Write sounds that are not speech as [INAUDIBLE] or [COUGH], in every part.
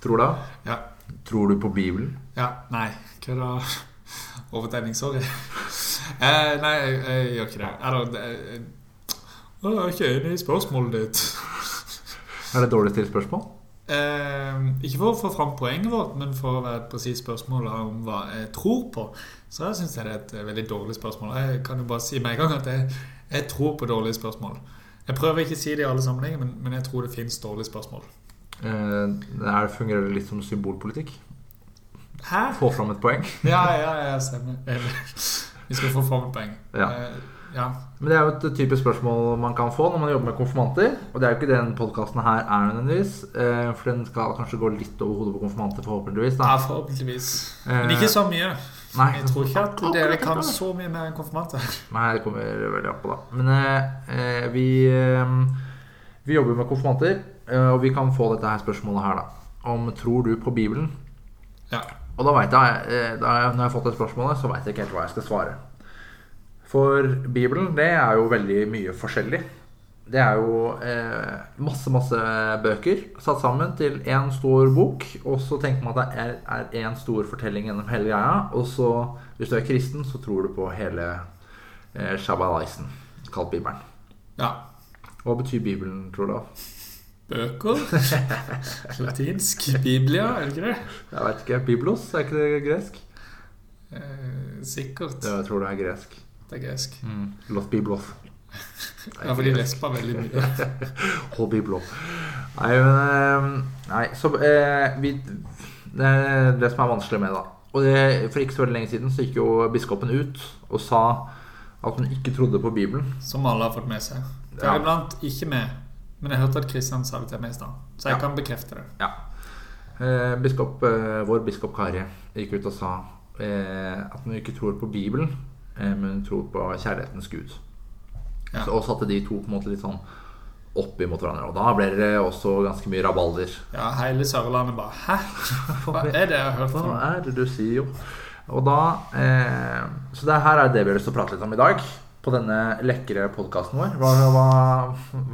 Tror da? Ja. Tror du på Bibelen? Ja. Nei, hva da? [LAUGHS] Overtegning, sorry. [LAUGHS] Eh, nei, jeg, jeg gjør ikke det. Eller, det jeg, jeg er ikke enig i spørsmålet ditt. [LAUGHS] Er det dårlig stilt spørsmål? Eh, ikke for å få fram poenget vårt, men for å være et presist spørsmål om hva jeg tror på. Så syns jeg det er et eh, veldig dårlig spørsmål. Jeg kan jo bare si med en gang at jeg, jeg tror på dårlige spørsmål. Jeg prøver ikke å si det i alle sammenhenger, men, men jeg tror det fins dårlige spørsmål. Eh, det fungerer det litt som symbolpolitikk. Hæ? Få fram et poeng. [LAUGHS] Ja, ja, ja, stemmer. Vi skal få fram et poeng. Ja. Eh, ja. Men det er jo et typisk spørsmål man kan få når man jobber med konfirmanter. Og det er jo ikke det denne podkasten her er nødvendigvis. eh, For den skal kanskje gå litt over hodet på konfirmanter, forhåpentligvis. ja, forhåpentligvis. Men ikke så mye. Nei, Jeg tror ikke at dere kan så mye mer enn konfirmanter. Nei, det kommer veldig an på, da. Men eh, vi, eh, vi jobber med konfirmanter, og vi kan få dette her spørsmålet her, da. Om tror du på Bibelen? Ja. Og da vet jeg, eh, da når jeg har fått det spørsmålet, så veit jeg ikke helt hva jeg skal svare. For Bibelen, det er jo veldig mye forskjellig. Det er jo eh, masse, masse bøker satt sammen til én stor bok. Og så tenker man at det er én stor fortelling gjennom hele greia. Og så, hvis du er kristen, så tror du på hele eh, Shabbalaisen, kalt Bibelen. Ja. Hva betyr Bibelen, tror du? Bøker. [LAUGHS] Latinsk. Biblia, er det ikke det? Jeg vet ikke. Biblos, er ikke det gresk? Eh, sikkert. Jeg tror det er gresk. Det er gresk. Mm. Los Biblos. [LAUGHS] Ja, for de lesper veldig mye. [LAUGHS] Hold Biblos. Nei, men eh, Nei, så eh, vi, Det er det som er vanskelig med, da. Og det, For ikke så veldig lenge siden så gikk jo biskopen ut og sa at hun ikke trodde på Bibelen. Som alle har fått med seg. Det Ja. ikke med. Men jeg hørte at Kristian sa det til meg i stad. Så jeg Ja. kan bekrefte det. Ja. Eh, biskop, eh, vår biskop Kari gikk ut og sa eh, at hun ikke tror på Bibelen, eh, men hun tror på kjærlighetens Gud. Ja. Så, og satte de to på en måte litt sånn opp imot hverandre. Og da ble det også ganske mye rabalder. Ja, hele Sørlandet bare Hæ? Hva er det jeg har hørt Hva er det du sier, jo? Og da eh, Så det her er det vi har lyst til å prate litt om i dag. På denne lekre podkasten vår. Hva, hva,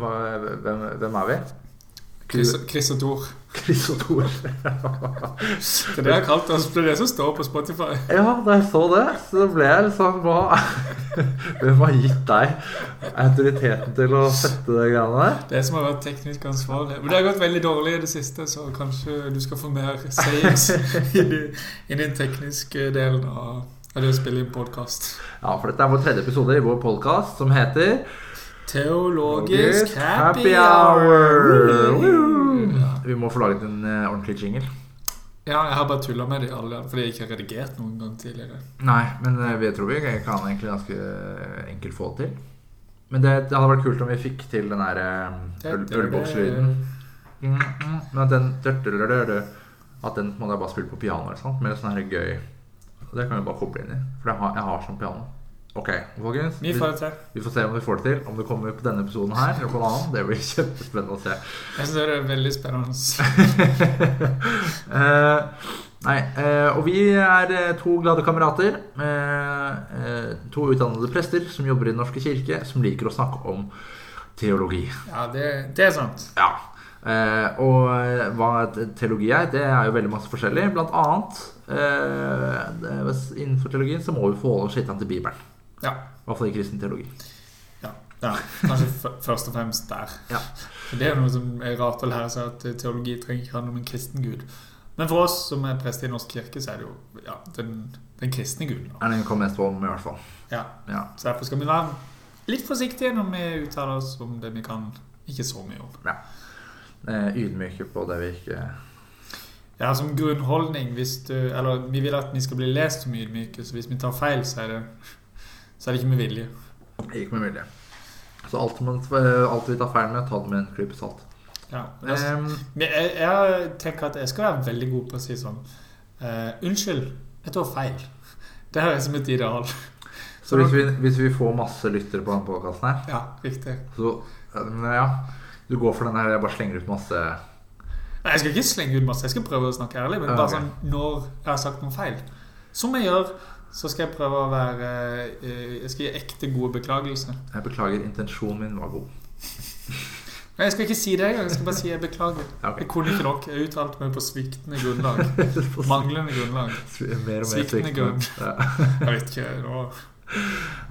hva, hvem, hvem er vi? Chris, og Tor. Chris og Tor. Det er det jeg har kalt oss. Det er det som står på Spotify. Ja, da jeg så det, så ble jeg sånn hva Hvem har gitt deg autoriteten til å sette de greiene der? Det som har vært teknisk ansvarlig. Men det har gått veldig dårlig i det siste, så kanskje du skal få mer sayings [LAUGHS] i, i den tekniske delen av, det å spille inn podkast. Ja, for dette er vår tredje episode i vår podkast som heter Teologisk happy hour. hour. Ja. Vi må få laget en uh, ordentlig jingle. Ja, jeg har bare tulla med de alle, fordi jeg ikke har redigert noen gang tidligere. Nei, men uh, vi tror vi kan egentlig ganske enkelt få det til. Men det, det hadde vært kult om vi fikk til den der uh, øl- ølbokslyden. Men at den At den må jeg bare spille på piano eller sånt, med sånn her gøy Det kan vi bare koble inn i. For jeg har, jeg har sånn piano. Ok, folkens. Vi får til. Vi får se om vi får det til. Om det kommer på denne episoden her eller på en annen. Det blir [LAUGHS] kjempespennende å se. Jeg synes det er veldig spennende. uh, [LAUGHS] nei, uh, og vi er eh, to glade kamerater. Uh, to utdannede prester som jobber i Den norske kirke, som liker å snakke om teologi. Ja, det, det er sant. Ja. Eh, og eh, hva teologi er, det er jo veldig masse forskjellig. Blant annet eh, det, innenfor teologien så må vi forholde oss litt til Bibelen. Ja. I hvert fall i kristen teologi. Ja, ja kanskje først og fremst der. Ja. For Det er noe som er rart å lære seg, at teologi trenger ikke handle om en kristen gud. Men for oss som er prester i Norsk kirke, så er det jo ja, den, den kristne guden. Ja, Er den kommer mest om, i hvert fall. Ja. Ja. Så derfor skal vi være litt forsiktige når vi uttaler oss om det vi kan ikke så mye om. Eh, ydmyke på det vi ikke Ja, som grunnholdning hvis du, Eller vi vil at vi skal bli lest som ydmyke, så hvis vi tar feil, så er det, så er det ikke med vilje. Ikke med vilje. Så alt, man, eh, alt vi tar feil med, ta det med en klype salt. Ja, men altså, um, jeg, jeg tenker at jeg skal være veldig god på å si sånn uh, Unnskyld, jeg tar feil. Det høres som et ideal. så hvis vi, hvis vi får masse lyttere på denne podkasten her, Ja, riktig. så ja, Du går for den her jeg bare slenger ut masse Nei, Jeg skal ikke slenge ut masse, jeg skal prøve å snakke ærlig. Men bare okay. sånn når jeg har sagt noe feil, som jeg gjør, så skal jeg prøve å være eh, Jeg skal gi ekte gode beklagelser. Jeg beklager, intensjonen min var god. Nei, Jeg skal ikke si det engang. Jeg skal bare si jeg beklager. Okay. Jeg kunne ikke nok. Jeg uttalte meg på sviktende grunnlag. [LAUGHS] Manglende grunnlag. Mer og mer Sviktende grunn. Ja. Jeg vet ikke. Nå.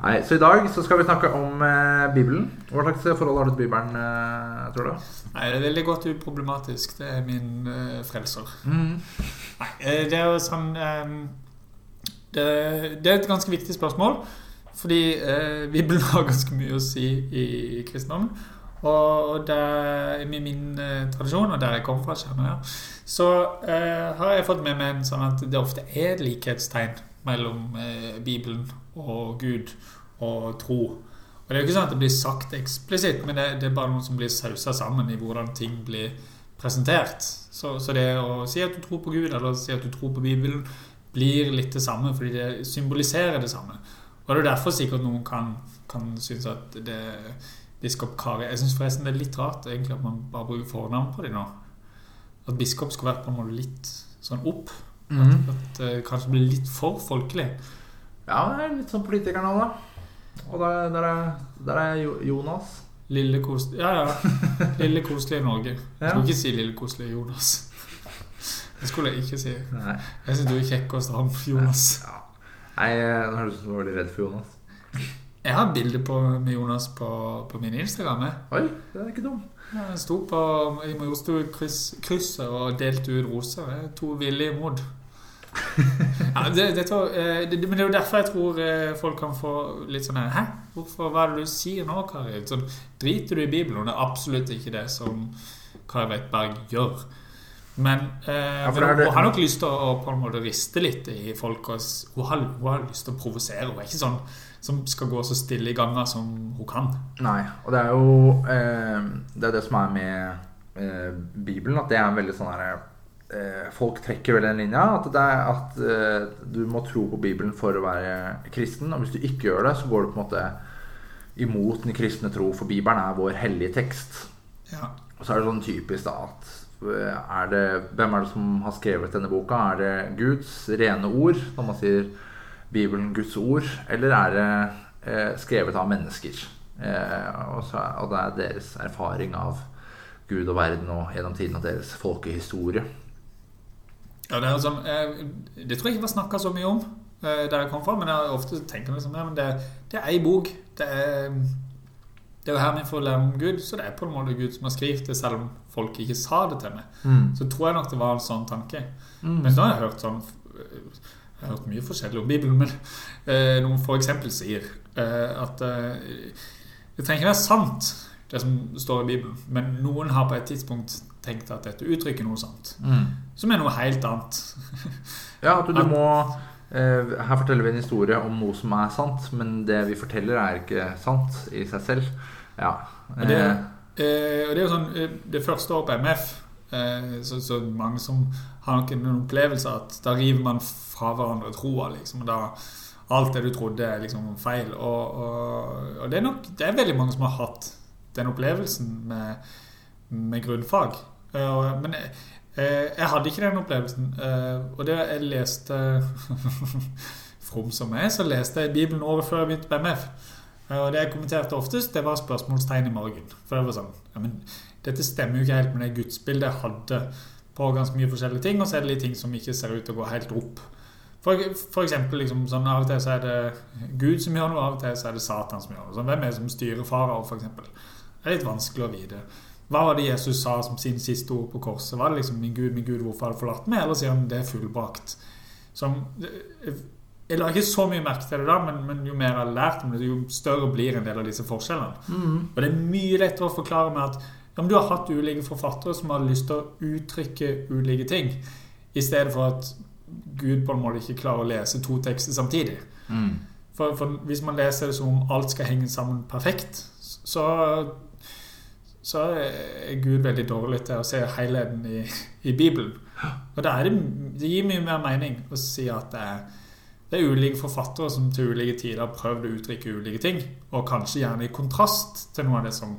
Nei, så i dag så skal vi snakke om eh, Bibelen. Hva slags forhold har du til Bibelen, eh, tror du? Nei, det er veldig godt uproblematisk. Det er min eh, frelser. Mm. Nei, eh, det er jo sånn det, det er et ganske viktig spørsmål. Fordi eh, Bibelen [LAUGHS] har ganske mye å si i, i kristendommen. Og der, i min eh, tradisjon, og der jeg kommer fra, jeg, så har jeg fått med meg en sånn at det ofte er et likhetstegn mellom eh, Bibelen og Gud og tro. Og Det er jo ikke sånn at det blir sagt eksplisitt, men det, det er bare noen som blir sausa sammen i hvordan ting blir presentert. Så, så det å si at du tror på Gud, eller si at du tror på Bibelen, blir litt det samme, fordi det symboliserer det samme. Og det er derfor sikkert noen kan, kan synes at det biskop Kari Jeg syns forresten det er litt rart egentlig at man bare bruker fornavn på dem nå. At biskop skulle vært på en måte litt sånn opp. Mm. at det kanskje blir litt for folkelig. Ja, det er litt sånn politikerne òg, da. Og der, der, er, der er Jonas. Lille koselige Ja, ja. Lille koselige Norge. Jeg skulle ikke si lille koselige Jonas. Det skulle jeg ikke si. Nei. Jeg syns du er kjekkest av Jonas. Ja. Nei, eh, nå høres det ut som du var veldig redd for Jonas. Jeg har bilde med Jonas på, på min Instagram. jeg. Oi, det er ikke dum. Jeg sto på i Majorstuen-krysset og delte ut roser. Er To villige imot. Ja, det, det, tror- eh, det, men det er jo derfor jeg tror eh, folk kan få litt sånn Hæ? Hvorfor, hva er det du sier nå, Kari? Sånn, driter du i Bibelen? Og det er absolutt ikke det som Kari Weitberg gjør. Men, eh, ja, men hun, hun har nok lyst til å på en måte riste litt i folk. Og, hun, har, hun har lyst til å provosere. Hun er ikke sånn som skal gå så stille i ganga som hun kan. Nei, og det er jo eh, Det er det som er med eh, Bibelen, at det er en veldig sånn herre Folk trekker vel den linja. At, det er, at eh, du må tro på Bibelen for å være kristen. Og hvis du ikke gjør det, så går du på en måte imot den kristne tro, for Bibelen er vår hellige tekst. Ja. Og så er det sånn typisk da at eh, er det, Hvem er det som har skrevet denne boka? Er det Guds rene ord, når man sier Bibelen Guds ord, eller er det eh, skrevet av mennesker? Eh, og, så, og det er deres erfaring av Gud og verden og gjennom tiden og deres folkehistorie. Ja, det, sånn, eh, det tror jeg ikke var snakka så mye om eh, der jeg kom fra, men jeg ofte tenker liksom, ja, men det, det er ei bok. Det er, det er jo her vi får lære om Gud, så det er på en måte Gud som har skrevet det, selv om folk ikke sa det til meg. Så tror jeg nok det var en sånn tanke. Mm. Men så har jeg hørt sånn Jeg har hørt mye forskjellig om Bibelen, men eh, noen eksempel sier eh, at det trenger ikke være sant, det som står i Bibelen, men noen har på et tidspunkt tenkt at dette uttrykker noe sant. Mm. Som er noe helt annet. Ja, at du, du må eh, Her forteller vi en historie om noe som er sant, men det vi forteller, er ikke sant i seg selv. Ja. Og det, eh, eh, og det er jo sånn eh, Det første året på MF eh, så, så mange som har noen, opplevelser at da river man fra hverandre troa, liksom. Og da alt det du trodde, er liksom feil. Og, og, og det er nok Det er veldig mange som har hatt den opplevelsen med, med grunnfag. Eh, men jeg, eh, jeg hadde ikke den opplevelsen. eh, Og det jeg leste [LAUGHS] From som jeg så leste jeg Bibelen året før jeg begynte på MF. Eh, Og det jeg kommenterte oftest, det var spørsmålstegn i margen. For det var sånn ja, men Dette stemmer jo ikke helt med det gudsbildet jeg hadde på ganske mye forskjellige ting, og så er det litt ting som ikke ser ut til å gå helt opp. For, for eksempel liksom, sånn, Av og til så er det Gud som gjør noe, av og til så er det Satan som gjør noe. Sånn, hvem er det som styrer farao, f.eks.? Det er litt vanskelig å vite. Hva var det Jesus sa som sin siste ord på korset? Var det liksom 'Min Gud, min Gud, hvorfor har du forlatt meg?' Eller sier han 'Det er fullbrakt'? Som, jeg la ikke så mye merke til det da, men, men jo mer jeg har lært om det, jo større blir en del av disse forskjellene. mm. Og det er mye lettere å forklare med at ja, men du har hatt ulike forfattere som har lyst til å uttrykke ulike ting, i stedet for at Gud på en måte ikke klarer å lese to tekster samtidig. Mm. For, for hvis man leser det som om alt skal henge sammen perfekt, så, så er Gud veldig dårlig til å se helheten i, i Bibelen. Og da er det, det gir mye mer mening å si at det er, det er ulike forfattere som til ulike tider har prøvd å uttrykke ulike ting, og kanskje gjerne i kontrast til noe av det som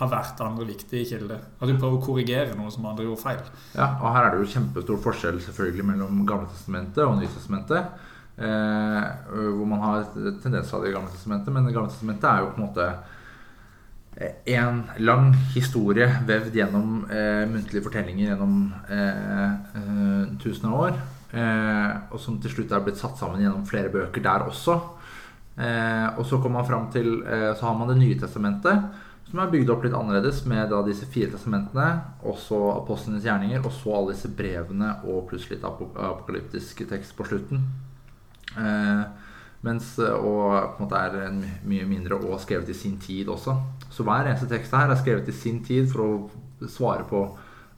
har vært andre viktige kilder. At du prøver å korrigere noe som andre gjorde feil. Ja, og her er det jo kjempestor forskjell selvfølgelig mellom Gamle testamentet og Nytestamentet. Eh, hvor man har et tendens av det Gamle testamentet, men det Gamle testamentet er jo på en måte en lang historie vevd gjennom eh, muntlige fortellinger gjennom eh, eh, tusen av år. Eh, og som til slutt er blitt satt sammen gjennom flere bøker der også. Eh, og så kommer man fram til Så har man Det nye testamentet, som er bygd opp litt annerledes med da disse fire testamentene, også apostlenes gjerninger, og så alle disse brevene og plutselig litt apokalyptisk tekst på slutten. Eh, mens, og på en måte er en mye mindre og skrevet i sin tid også. Så hver eneste tekst her er skrevet i sin tid for å svare på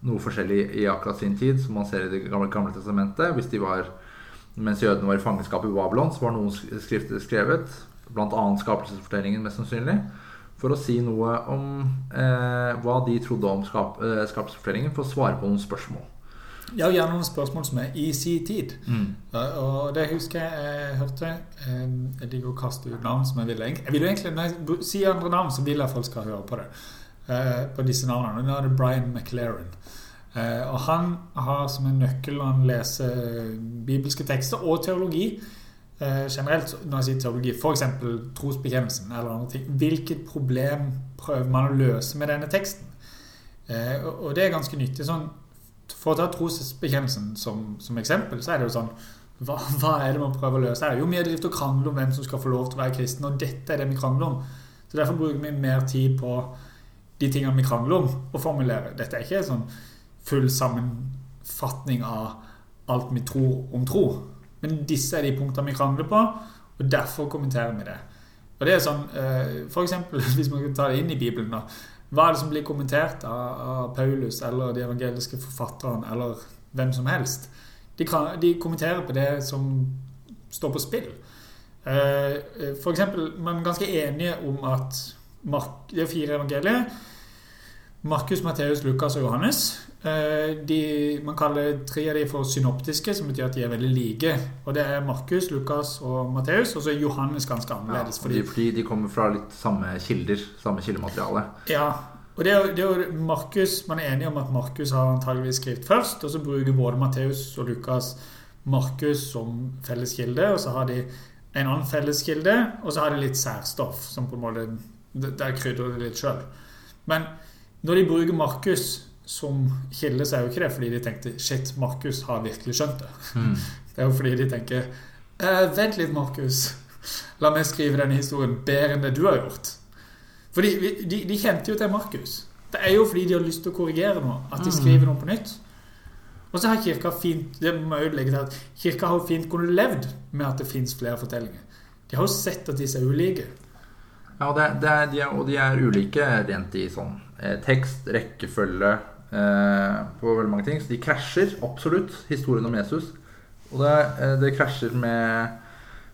noe forskjellig i akkurat sin tid, som man ser i Det gamle, gamle testamentet. Hvis de var, mens jødene var i fangenskap i Babylon, så var noen skrifter skrevet, bl.a. skapelsesfortellingen mest sannsynlig, for å si noe om eh, hva de trodde om skap, eh, skapelsesfortellingen, for å svare på noen spørsmål. Ja, gjerne noen spørsmål som er i sin tid. Mm. Og det husker jeg jeg hørte. Jeg liker å kaste ut navn som jeg vil. Jeg vil egentlig, Når jeg sier andre navn, så vil jeg folk skal høre på det. Uh, på disse navnene. Nå er det Brian McLaren. Uh, og han har som en nøkkel når han leser bibelske tekster og teologi eh, generelt, når jeg sier teologi, f.eks. trosbekjennelsen eller andre ting Hvilket problem prøver man å løse med denne teksten? Og det er ganske nyttig. sånn for å ta trosbekjennelsen som, som, eksempel, så er det jo sånn hva, hva, er det man prøver å løse? her? er jo mye drift og krangler om hvem som skal få lov til å være kristen, og dette er det vi krangler om. Så Derfor bruker vi mer tid på de tingene vi krangler om, å formulere. Dette er ikke en sånn full sammenfatning av alt vi tror om tro. Men disse er de punktene vi krangler på, og derfor kommenterer vi det. Og det er sånn, F.eks. for eksempel, [LAUGHS] Hvis man kan ta det inn i Bibelen da, hva er det som blir kommentert av, av Paulus eller de evangeliske forfatterne eller hvem som helst? De, kan, de kommenterer på det som står på spill. Eh, for eksempel, man er ganske enige om at Mark, det er fire evangelier. Markus, Matteus, Lukas og Johannes. Eh, de, man kaller tre av de for synoptiske, som betyr at de er veldig like. Og Det er Markus, Lukas og Matteus, og så er Johannes ganske annerledes. Ja, fordi, fordi, de kommer fra litt samme kilder, samme kildemateriale. Ja, og det er, det er Markus, Man er enig om at Markus har antageligvis skrevet først, og så bruker både Matteus og Lukas Markus som felles kilde, og så har de en annen felles kilde, og så har de litt særstoff, som på en måte Der krydrer de litt sjøl. Men når de bruker Markus som kilde, så er jo ikke det fordi de tenkte Shit, Markus har virkelig skjønt det. Mm. [LAUGHS] Det er jo fordi de tenker eh, Vent litt, Markus. La meg skrive denne historien bedre enn det du har gjort. Fordi de, de kjente jo til Markus. Det er jo fordi de har lyst til å korrigere noe, at de hmm. skriver noe på nytt. Og så har kirka fint det må jeg legge til at kirka har fint kunnet levd med at det fins flere fortellinger. De har jo sett at disse er ulike. Ja, det, det er, de er, og de er ulike rent i sånn eh, tekst, rekkefølge på veldig mange ting. Så de krasjer absolutt, historien om Jesus. Og det, eh, det krasjer med,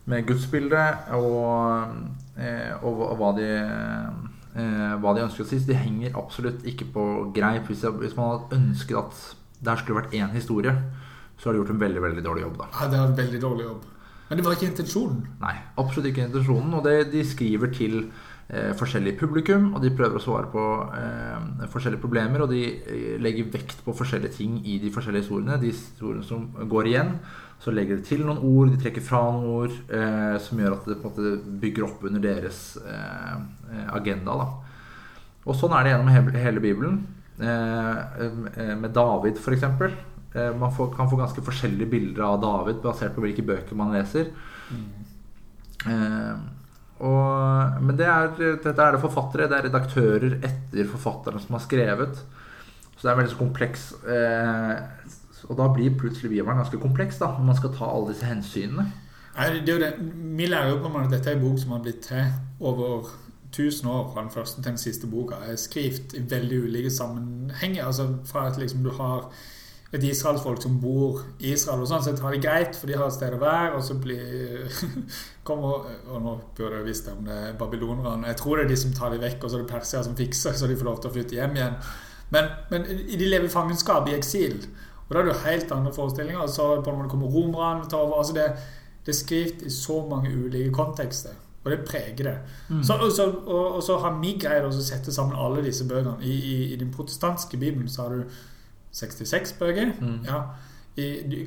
med gudsbildet og, eh, og, og, hva de eh, hva de ønsker å si. Så de henger absolutt ikke på greip. Hvis, hvis man hadde ønsket at det her skulle vært én historie, så har de gjort en veldig veldig dårlig jobb. da Ja, det var en veldig dårlig jobb Men det var ikke intensjonen? Nei, absolutt ikke intensjonen. Og det, de skriver til eh, forskjellig publikum, og de prøver å svare på eh, forskjellige problemer. Og de eh, legger vekt på forskjellige ting i de forskjellige historiene. De historiene som går igjen. Så legger de til noen ord, de trekker fra noen ord, eh, som gjør at det på en måte bygger opp under deres eh, agenda. Da. Og sånn er det gjennom hele, Bibelen. Eh, eh med David, f.eks. Eh, man får, kan få ganske forskjellige bilder av David basert på hvilke bøker man leser. Mm. Og, men det er, dette er det forfattere, det er redaktører etter forfatterne som har skrevet. Så det er veldig så kompleks eh, og da blir plutselig Bibelen ganske kompleks da, når man skal ta alle disse hensynene. Nei, det er jo det. Vi lærer jo på at dette er en bok som har blitt til over 1000 år fra den første til den siste boka. er skrevet i veldig ulike sammenhenger. altså Fra at liksom du har et israelsfolk som bor i Israel, og sånn sett har det greit, for de har et sted å være, og så blir [LAUGHS] kommer, Og nå burde jeg visst om det er babylonerne. Jeg tror det er de som tar dem vekk, og så er det persiere som fikser, så de får lov til å flytte hjem igjen. Men, men de lever i fangenskap, i eksil. Og da er det jo helt andre forestillinger. Og så på en måte kommer romerne til over. Altså det, det er skrevet i så mange ulike kontekster. Og det preger det. Mm. Så, og, så, og, og, så, har vi greid å sette sammen alle disse bøkene. I, i, I, den protestantiske bibelen så har du 66 bøker. Mm. Ja.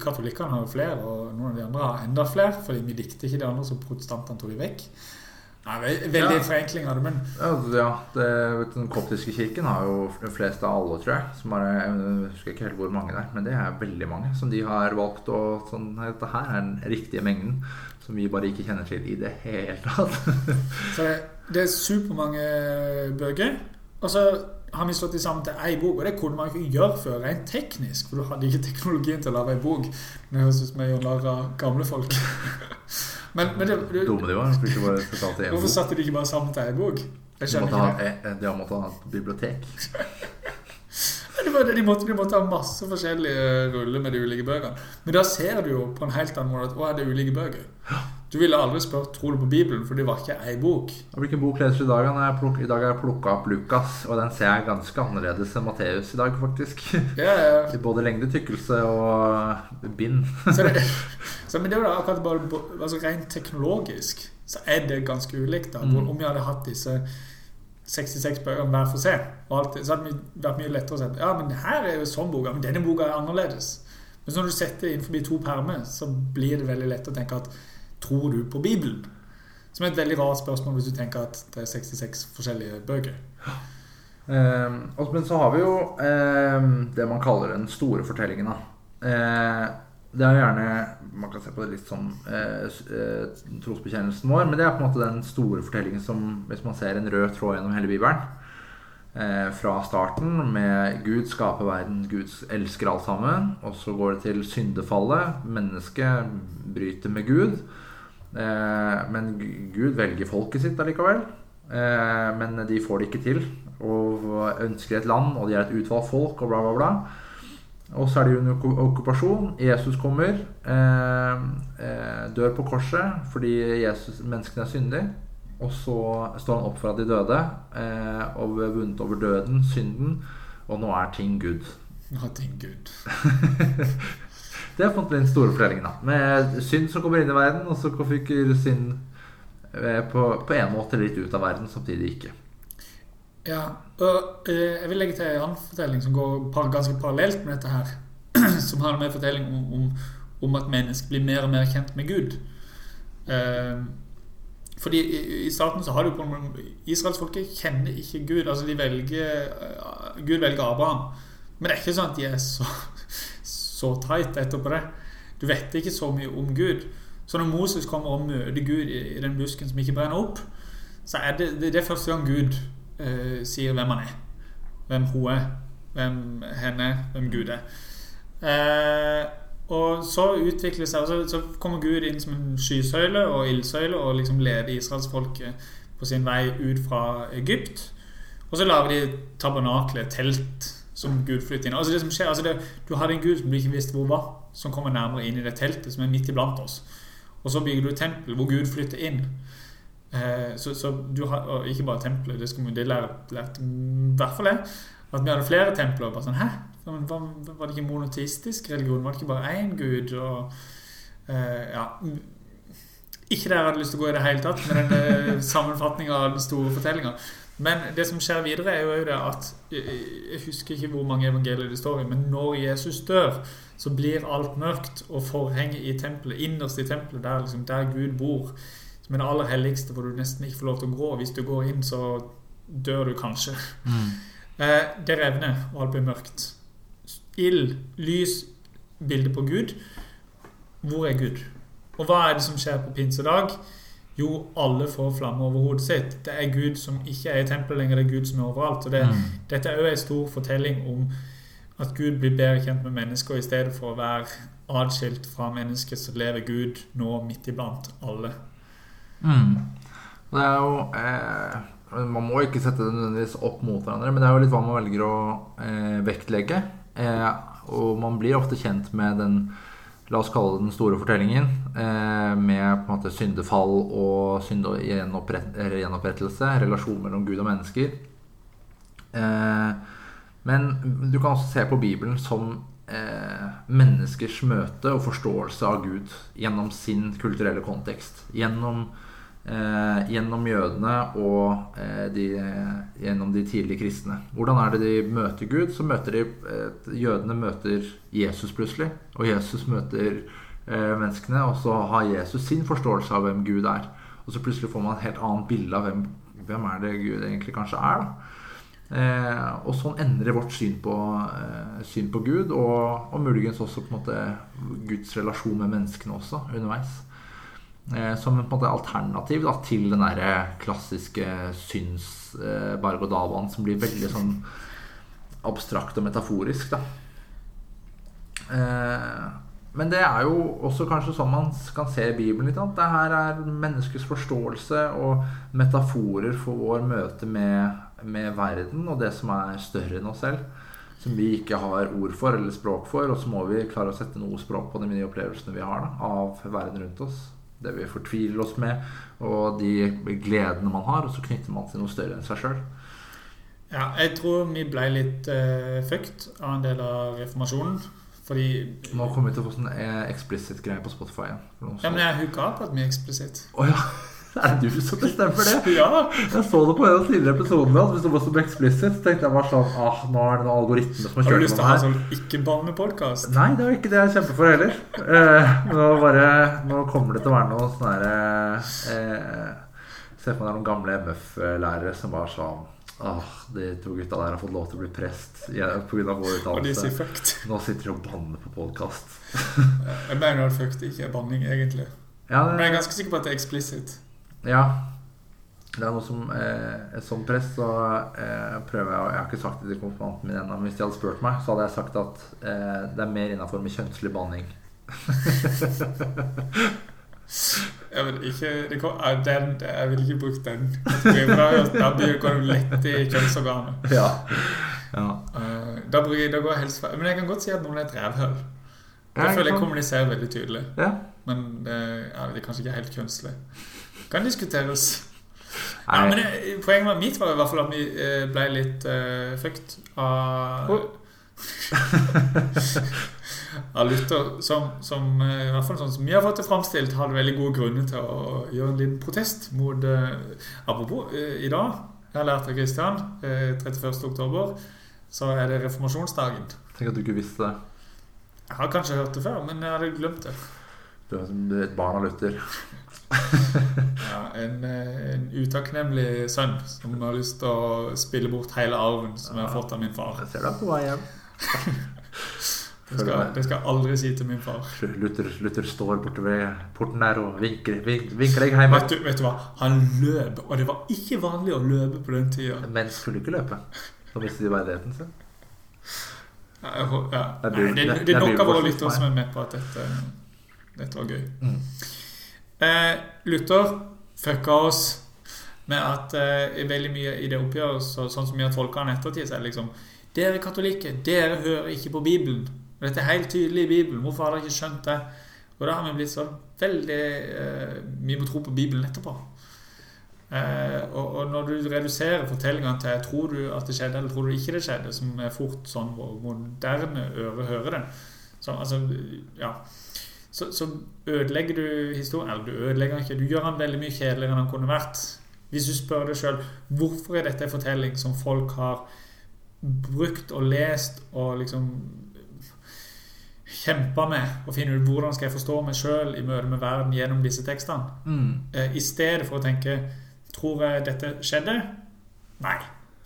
Katolikkene har jo flere, og noen av de andre har enda flere. Fordi vi likte ikke de andre, så protestantene tok de vekk. Nei, veldig Ja. forenkling av det, men Ja, ja det, Den koptiske kirken har jo de fleste av alle, tror jeg. Som er, jeg husker ikke helt hvor mange det er, men det er veldig mange som de har valgt. Og sånn, Dette her er den riktige mengden som vi bare ikke kjenner til i det hele tatt. [LAUGHS] Så det, det er supermange bøker. Og så har vi slått de sammen til ei bok, og det kunne man ikke gjøre før, rent teknisk. For du hadde ikke teknologien til å lage ei bok. Det høres ut som jeg narr av gamle folk. [LAUGHS] Men, men det, du, Dumme de var. hvorfor satte de ikke bare sammen til ei bok? Jeg skjønner ha, ikke det. Ha, de har måttet ha et bibliotek. [LAUGHS] Det De måtte, de måtte ha masse forskjellige ruller med de ulike bøkene. Men da ser du jo på en helt annen måte at å, er det ulike bøker. Du ville aldri spurt tror du på Bibelen, for det var ikke ei bok. Og Hvilken bok leser du i dag? I dag har jeg plukka opp Lukas, og den ser jeg ganske annerledes enn Matteus i dag, faktisk. Ja, ja. [LAUGHS] I Både lengde, tykkelse og bind. [LAUGHS] Så det, så, men det var da akkurat bare altså Rent teknologisk så er det ganske ulikt. da Mm. Om vi hadde hatt disse 66 bøker hver for seg, og alt, så hadde det vært mye lettere å si ja, men her er jo sånn boka, men denne boka er annerledes. Men så når du setter det innenfor to permer, så blir det veldig lett å tenke at tror du på Bibelen? Som er et veldig rart spørsmål hvis du tenker at det er 66 forskjellige bøker. Eh, men så har vi jo eh, det man kaller den store fortellingen. Eh, det er gjerne Man kan se på det litt som eh, eh, trosbekjennelsen vår, men det er på en måte den store fortellingen som Hvis man ser en rød tråd gjennom hele Bibelen eh, fra starten med Gud skaper verden, Gud elsker alt sammen, og så går det til syndefallet. Mennesket bryter med Gud. Eh, men Gud velger folket sitt allikevel. Eh, men de får det ikke til. Og ønsker et land, og de er et utvalgt folk, og bla, bla, bla. Og så er de under en okkupasjon. Jesus kommer. Eh, dør på korset fordi Jesus, menneskene er syndige. Og så står han opp fra de døde eh, og vunnet over døden, synden. Og nå er ting good. er ting Gud. [LAUGHS] Det er den store fortellingen. da Med synd som kommer inn i verden, og så fyker synd eh, på, en måte litt ut av verden, samtidig ikke. Ja, og eh, jeg vil legge til en annen fortelling som går par, ganske parallelt med dette her. [CLEARS THROAT] Som har med fortelling om, om, om at mennesker blir mer og mer kjent med Gud. Eh, fordi i, i starten så har du på Israelsfolket kjenner ikke Gud. Altså de velger eh, Gud velger Abraham. Men det er ikke sånn at de er så, så tight etterpå det. Du vet ikke så mye om Gud. Så når Moses kommer og møter Gud i, den busken som ikke brenner opp, så er det, det, er første gang Gud eh, sier hvem han er. Hvem hun er. Hvem henne. Hvem Gud er. Eh, og så utvikler seg så, så kommer Gud inn som en skysøyle og ildsøyle og liksom leder israelsfolket på sin vei ut fra Egypt. Og så lager de tabernaklet, telt, som Gud flytter inn. Altså det som skjer, altså det, Du hadde en Gud som du ikke visste hvor var, som kommer nærmere inn i det teltet som er midt iblant oss. Og så bygger du et tempel hvor Gud flytter inn. Eh, så, så du har, og ikke bare tempelet, det, skal, vi- det lærte, lærte i hvert fall jeg. At vi hadde flere templer. Bare sånn, Hæ? Var, var det ikke monoteistisk religion? Var det ikke bare én gud? Og, eh, ja. Ikke der jeg hadde lyst til å gå i det hele tatt, med den eh, sammenfatninga av den store fortellinga. Men det som skjer videre, er jo det at Jeg jeg husker ikke hvor mange evangelier det står i, men når Jesus dør, så blir alt mørkt, og forhenget i tempelet, innerst i tempelet, der, liksom, der Gud bor, som er det aller helligste, hvor du nesten ikke får lov til å gå. Hvis du går inn, så dør du kanskje. Mm. det revner, og alt blir mørkt. Ild, lys, bilde på Gud. Hvor er Gud? Og hva er det som skjer på pinsedag? Jo, alle får flamme over hodet sitt. Det er Gud som ikke er i tempelet lenger, det er Gud som er overalt. Og det, Mm. Dette er jo en stor fortelling om at Gud blir bedre kjent med mennesker. I stedet for å være adskilt fra mennesket, så lever Gud nå midt iblant alle. Mm. Det er jo eh, Man må ikke sette det nødvendigvis opp mot hverandre, men det er jo litt hva man velger å eh, vektlegge. Eh, og man blir ofte kjent med den La oss kalle det den store fortellingen. Eh, med på en måte syndefall og synd og gjenoppret gjenopprettelse. Relasjon mellom Gud og mennesker. Eh, men du kan også se på Bibelen som eh, menneskers møte og forståelse av Gud gjennom sin kulturelle kontekst. Gjennom, eh, gjennom jødene og eh, de, gjennom de tidlige kristne. Hvordan er det de møter Gud? Så møter de eh, Jødene møter Jesus plutselig, og Jesus møter eh, menneskene, og så har Jesus sin forståelse av hvem Gud er. Og så plutselig får man et helt annet bilde av hvem, hvem er det Gud egentlig kanskje er. eh, Og sånn endrer vårt syn på, eh, syn på Gud, og, og, muligens også på en måte Guds relasjon med menneskene også underveis. Eh, som en, måte alternativ da, til den der klassiske syns eh, som blir veldig sånn abstrakt og metaforisk. da Eh, men det er jo også kanskje sånn man kan se i Bibelen litt. Det her er menneskets forståelse og metaforer for vår møte med, med, verden og det som er større enn oss selv. Som vi ikke har ord for eller språk for. Og så må vi klare å sette noe språk på de nye opplevelsene vi har da, av verden rundt oss. Det vi fortviler oss med, og de gledene man har. Og så knytter man til noe større enn seg sjøl. Ja, jeg tror vi ble litt uh, fucked av en del av reformasjonen. Fordi Nå kommer vi til å få sånn eh, explicit greie på Spotify. Ja, men jeg hooka opp at vi er explicit. Oh, ja. Er det du som bestemmer det? [LAUGHS] ja. Jeg så det på en av de tidligere episodene. At hvis det var så explicit, så tenkte jeg bare sånn ah, Nå er det noen algoritme som har kjørt Har du lyst til å ha sånn ikke-barnepodkast? Nei, det er ikke det jeg kjemper for heller. Eh, nå, bare, nå kommer det til å være noe sånn herre eh, Se for meg det er noen gamle MF-lærere som bare sånn Ah, de to gutta der har fått lov til å bli prest ja, pga. vår utdannelse. Nå sitter de og banner på podkast. jeg mener at fucked ikke er banning, egentlig. Ja, det, Men jeg er ganske sikker på at det er explicit. Ja. Det er noe som eh, Som prest så eh, prøver jeg Jeg har ikke sagt det til konfirmanten min ennå, men hvis de hadde spurt meg, så hadde jeg sagt at eh, det er mer innafor med kjønnslig banning. Jeg vil ikke det kom, den, Jeg vil ikke bruke den. Da går du lett i kjønnsorganet. Ja. ja. Uh, da, bruker, da går helst Men jeg kan godt si at noen er et rævhull. jeg føler jeg kommuniserer veldig tydelig. Ja. Men uh, ja, det er kanskje ikke helt kjønnslig. Kan diskuteres. Ja, men det, Poenget mitt var i hvert fall at vi uh, ble litt uh, fucked av oh. [LAUGHS] av Luther, som, som, eh, i hvert fall sånn som vi har fått det framstilt, hadde veldig gode grunner til å gjøre en liten protest mot uh, Apropos, uh, i dag jeg har lært av Kristian, uh, 31.10, så er det reformasjonsdagen. Tenk at du ikke visste det. Jeg har kanskje hørt det før, men jeg hadde glemt det. Du er som et barn av Luther. [LAUGHS] en, en, utakknemlig sønn som har lyst til å spille bort hele arven som jeg har fått av min far. Jeg ser deg på vei hjem. [LAUGHS] Det skal, det skal, jeg aldri si til min far. Luther, Luther står borte ved porten der og vinker, vinker, vinker deg hjem. Vet du, vet du, hva? Han løp, og det var ikke vanlig å løpe på den tida. Men skulle ikke løpe. Da mistet de verdigheten sin. Ja, ja. Nei, det, det, det er nok av våre lyttere som er med på at dette, dette var gøy. Mm. Eh, Luther fucka oss med at eh, veldig mye i det oppgjøret, så, sånn som vi har tolka har en ettertid, så er liksom Dere katolikker, dere hører ikke på Bibelen. Dette er helt tydelig i Bibelen. Hvorfor har dere ikke skjønt det? Og da har vi blitt så veldig eh, Vi må tro på Bibelen etterpå. Eh, og, og, når du reduserer fortellingene til tror du at det skjedde eller tror du ikke det skjedde, som er fort sånn moderne øre hører det, så, altså, ja, så, så, ødelegger du historien. Eller du ødelegger ikke, du gjør den veldig mye kjedeligere enn den kunne vært. Hvis du spør deg sjøl hvorfor er dette en fortelling som folk har brukt og lest og liksom kjempa med og finne ut hvordan skal jeg forstå meg sjøl i møte med verden gjennom disse tekstene. Mm. Eh, I stedet for å tenke Tror jeg dette skjedde? Nei.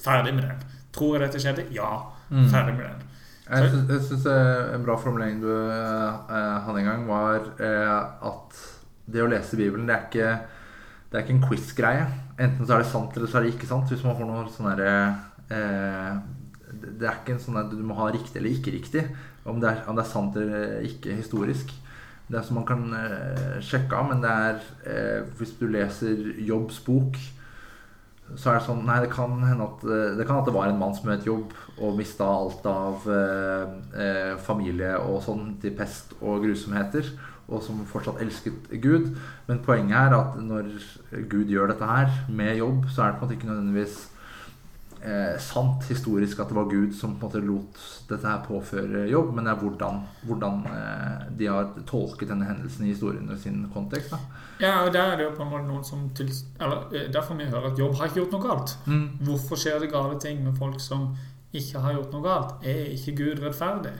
Ferdig med den. Tror jeg dette skjedde? Ja. Mm. Ferdig med den. Jeg syns en bra formulering du uh, hadde en gang, var at det å lese Bibelen, det er ikke, det er ikke en quiz-greie. Enten så er det sant, eller så er det ikke sant. Hvis man får noe sånn derre Det er ikke en sånn at du må ha riktig eller ikke riktig om det, er, om det er sant eller ikke historisk. Det er som man kan eh, sjekke av, men det er eh, Hvis du leser Jobbs bok, så er det sånn Nei, det kan hende at eh, det, kan at det var en mann som het Jobb og mista alt av eh, eh, familie og sånn til pest og grusomheter, og som fortsatt elsket Gud. Men poenget er at når Gud gjør dette her med Jobb, så er det på en måte ikke nødvendigvis eh, sant historisk at det var Gud som på en måte lot dette her påføre jobb, men det er hvordan, hvordan eh, de har tolket denne hendelsen i historien og sin kontekst. Da. Ja, og der er det jo på en måte noen som til, eller, eh, Derfor vi hører at jobb har ikke gjort noe galt. Mm. Hvorfor skjer det gale ting med folk som ikke har gjort noe galt? Er ikke Gud rettferdig?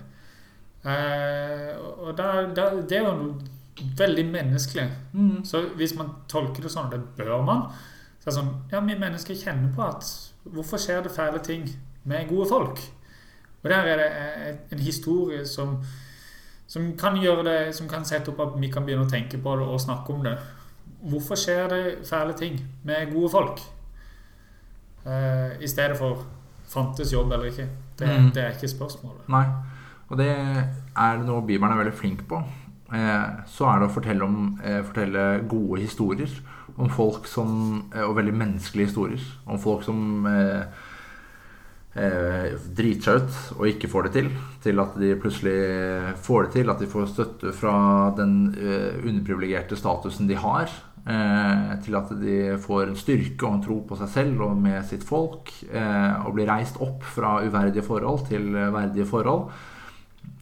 Eh, og der, der, det er jo veldig menneskelig. Mm. Så hvis man tolker det sånn, det bør man, så er det sånn Ja, vi mennesker kjenner på at Hvorfor skjer det fæle ting med gode folk? Og der er det eh, en historie som, som kan gjøre det Som kan sette opp at vi kan begynne å tenke på det og snakke om det. Hvorfor skjer det fæle ting med gode folk? Uh, I stedet for fantes jobb eller ikke. Det, Mm. det er ikke spørsmålet. Nei. Og det er noe Bibelen er veldig flink på. Eh, så er det å fortelle, om, eh, fortelle gode historier om folk som eh, Og veldig menneskelige historier. Om folk som eh, eh, driter seg ut og ikke får det til. Til at de plutselig får det til. At de får støtte fra den eh, underprivilegerte statusen de har. Eh, til at de får en styrke og en tro på seg selv og med sitt folk. Eh, og blir reist opp fra uverdige forhold til verdige forhold.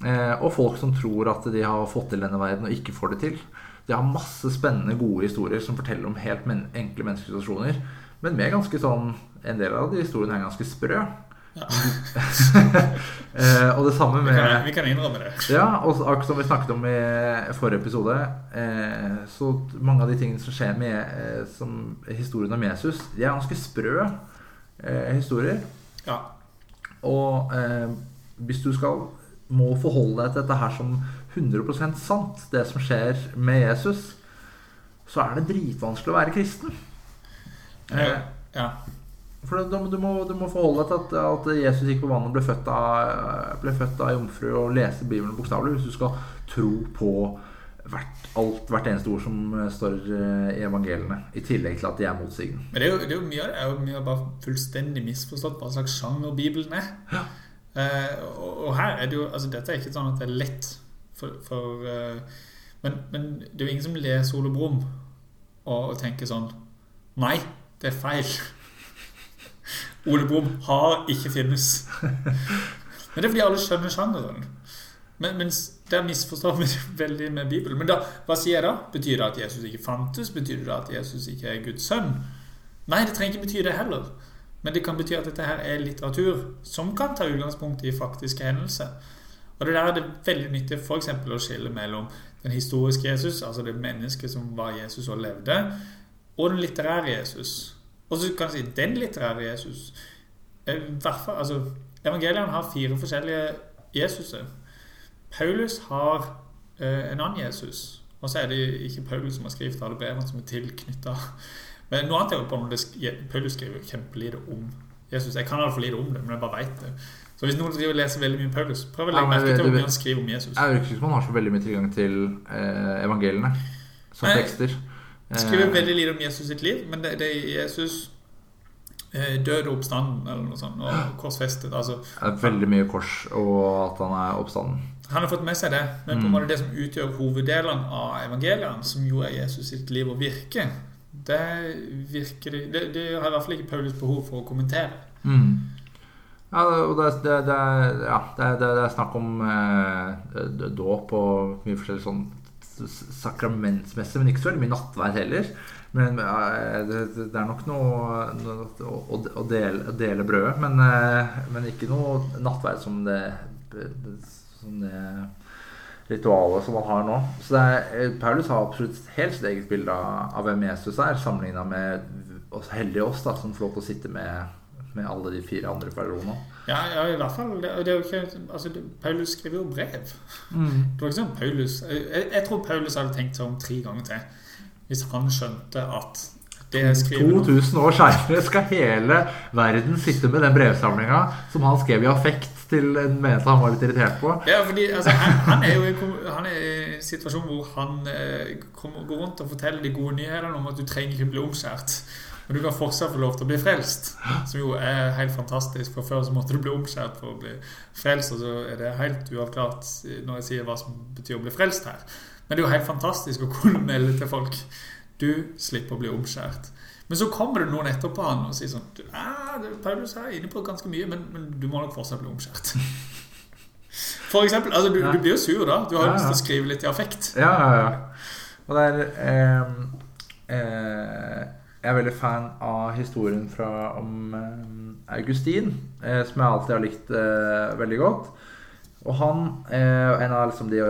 Eh, og folk som tror at de har fått til denne verden og ikke får det til. De har masse spennende, gode historier som forteller om helt men enkle menneskelige situasjoner. Men med ganske sånn En del av de historiene er ganske sprø. Ja. [LAUGHS] eh, og det samme Vi kan, med vi kan innrømme det. ja, og akkurat som vi snakket om i forrige episode, eh, så mange av de tingene som skjer med eh, som historien om Jesus, de er ganske sprø eh, historier. Ja. Og eh, hvis du skal må forholde deg til dette her som 100% sant, det som skjer med Jesus, så er det dritvanskelig å være kristen. Ja. ja. for du, du, må, du må forholde deg til at, at Jesus gikk på vannet og ble født av, ble født av jomfru, og lese Bibelen bokstavelig, hvis du skal tro på hvert, alt, hvert eneste ord som eh, står eh, i evangeliene, i tillegg til at de er motsigende. Men det er jo, det er jo mye av det er jo mye bare fullstendig misforstått hva slags sjanger Bibelen er. Eh, og, og her er det jo altså Dette er ikke sånn at det er lett for, for eh, men, men det er jo ingen som leser Ole Brumm og, og tenker sånn Nei, det er feil. [LAUGHS] Ole Brumm har ikke finnes. [LAUGHS] Men det er fordi alle skjønner sjangeren. Men, mens der misforstår vi [LAUGHS] veldig med Bibelen. Men da, hva sier jeg da? Betyr det at Jesus ikke fantes? Betyr det at Jesus ikke er Guds sønn? Nei, det trenger ikke bety det heller. Men det kan bety at dette her er litteratur som kan ta utgangspunkt i faktiske hendelser. Og det der er det veldig nyttig f.eks. å skille mellom den historiske Jesus, altså det mennesket som var Jesus og levde, og den litterære Jesus. Og så kan jeg si den litterære Jesus eh, i hvert fall, altså, Evangeliene har fire forskjellige Jesuser. Paulus har eh, en annen Jesus. Og så er det ikke Paulus som har skrevet alle brevene som er tilknytta. Men noe annet er jo på sk- Paulus skriver kjempelite om Jesus. Jeg kan altfor lite om det, men jeg bare vet det. Så hvis noen driver og leser veldig mye Paulus, prøv å legge merke til mye han skriver om Jesus. Jeg virker ikke som han har så veldig mye tilgang til eh, evangeliene som Nei. tekster. Han skriver Eh, veldig lite om Jesus sitt liv, men det, det er Jesus eh, død og oppstanden, eller noe sånt, og korsfestet. Altså, det er veldig mye kors, og at han er oppstanden. Han har fått med seg det, men på en Mm. måte det som utgjør hoveddelen av evangeliene, som jo er Jesus sitt liv og virke, det virker det, det har i hvert fall ikke Paulus behov for å kommentere. Mm. Ja, og det, det, det, ja, det, er- snakk om eh, dåp og mye forskjellig sånn sakramentsmessig, men ikke så veldig mye nattverd heller. Men eh, det, er nok noe, å, å, dele, å dele brødet, men, eh, men ikke noe nattverd som det, som det ritualet som man har nå. Så er, eh, Paulus har absolutt helt sitt eget bilde av, av hvem Jesus er, sammenligna med oss heldige oss, da, som får lov til å sitte med, med alle de fire andre personene. Ja, ja, i hvert fall. Det, det er jo ikke, altså, Paulus skriver jo brev. Det var ikke sånn Paulus jeg, jeg tror Paulus hadde tenkt seg om tre ganger til. Hvis han skjønte at det jeg skriver 2000 år seinere skal hele verden sitte med den brevsamlinga som han skrev i affekt til en menighet han var litt irritert på. Ja, fordi altså, han, han er jo i han er i en situasjon hvor han eh, kommer, går rundt og forteller de gode nyhetene om at du trenger ikke bli omskjært. Og du kan fortsatt få lov til å bli frelst, som jo er helt fantastisk. For før så måtte du bli omskjært for å bli frelst, og så er det helt uavklart når jeg sier hva som betyr å bli frelst her. Men det er jo helt fantastisk å kunne melde til folk du slipper å bli omskjært. Men så kommer det noen etterpå han og sier sånn ah, Paulus er inne på ganske mye, men, men du må nok fortsatt bli omskjært. [LAUGHS] For eksempel, altså du, du blir jo sur da. Du har jo Ja, lyst til å skrive litt i affekt. Ja, ja, ja. Og det er eh, eh, Jeg er veldig fan av historien fra, om eh, Augustin, eh, som jeg alltid har likt eh, veldig godt. Og han, eh, en av liksom de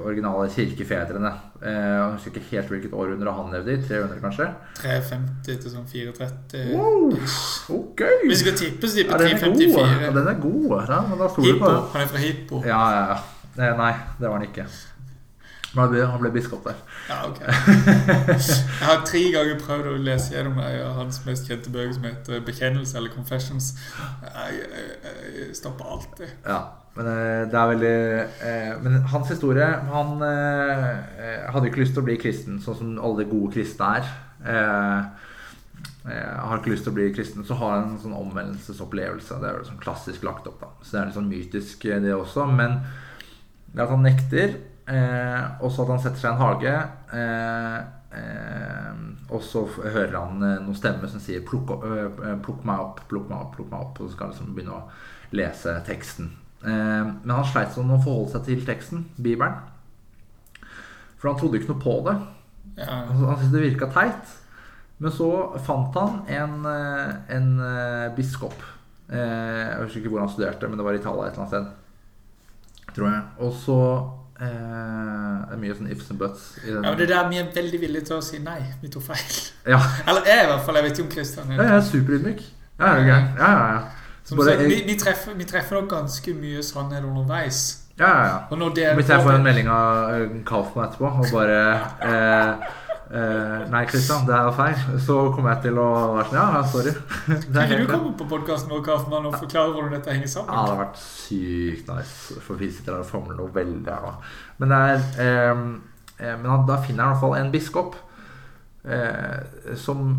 originale kirkefedrene eh, Jeg husker ikke helt hvilket århundre han levde i. 300, kanskje? 350 til sånn 430. Wow, ok! Vi skal tippe, så Ja, tipper er god. 354. Ja, den er god. Ja, men da stoler på. Han er fra Hippo. Ja, ja, ja. Eh, Nei, det var han ikke. Han ble, han ble biskop der. Ja, ok. Jeg har tre ganger prøvd å lese gjennom av hans mest kjente bøker som heter 'Bekjennelse' eller 'Confessions'. Jeg, jeg, jeg stopper alltid. Ja, men eh, det er veldig eh, Men hans historie Han eh, eh, hadde ikke lyst til å bli kristen, sånn som alle gode kristne er. Eh, eh, har ikke lyst til å bli kristen, så har han en sånn omvendelsesopplevelse. Det er jo sånn klassisk lagt opp, da. Så det er litt sånn mytisk, eh, det også. Men det at han nekter, eh, og så at han setter seg i en hage. Eh, eh, og så hører han eh, noen stemmer som sier 'plukk, eh, plukk meg opp, plukk meg opp', plukk meg opp. Og så skal han liksom begynne å lese teksten. Eh, men han sleit sånn å forholde seg til teksten, Bibelen. For han trodde ikke noe på det. Ja. Altså, han syntes det virka teit. Men så fant han en, en biskop. Eh, Jeg husker ikke hvor han studerte, men det var i Italia et eller annet sted. Tror jeg. Og så Det er mye sånn ifs and buts i den. ja, men Det der vi er veldig villige til å si nei. Vi tok feil. Ja, Eller jeg, i hvert fall. Jeg vet ikke om Christian ja, jeg er superydmyk. Ja, ja, ja, ja. Som sagt, vi, vi, treffer, vi treffer nok ganske mye sannhet underveis. ja, ja, ja. Hvis jeg får får en melding av eh, Kaufmann etterpå og bare [LAUGHS] eh, eh, Nei, Kristian, det er feil. Så kommer jeg til å være sånn Ja, sorry. [LAUGHS] Kan du komme på podkasten vår Kaufmann, og forklare hvordan dette henger sammen? Ja, det hadde vært sykt nice. For vi sitter der og famler noe veldig her nå. Men, det er, eh, eh, men da finner jeg i hvert fall en biskop eh, som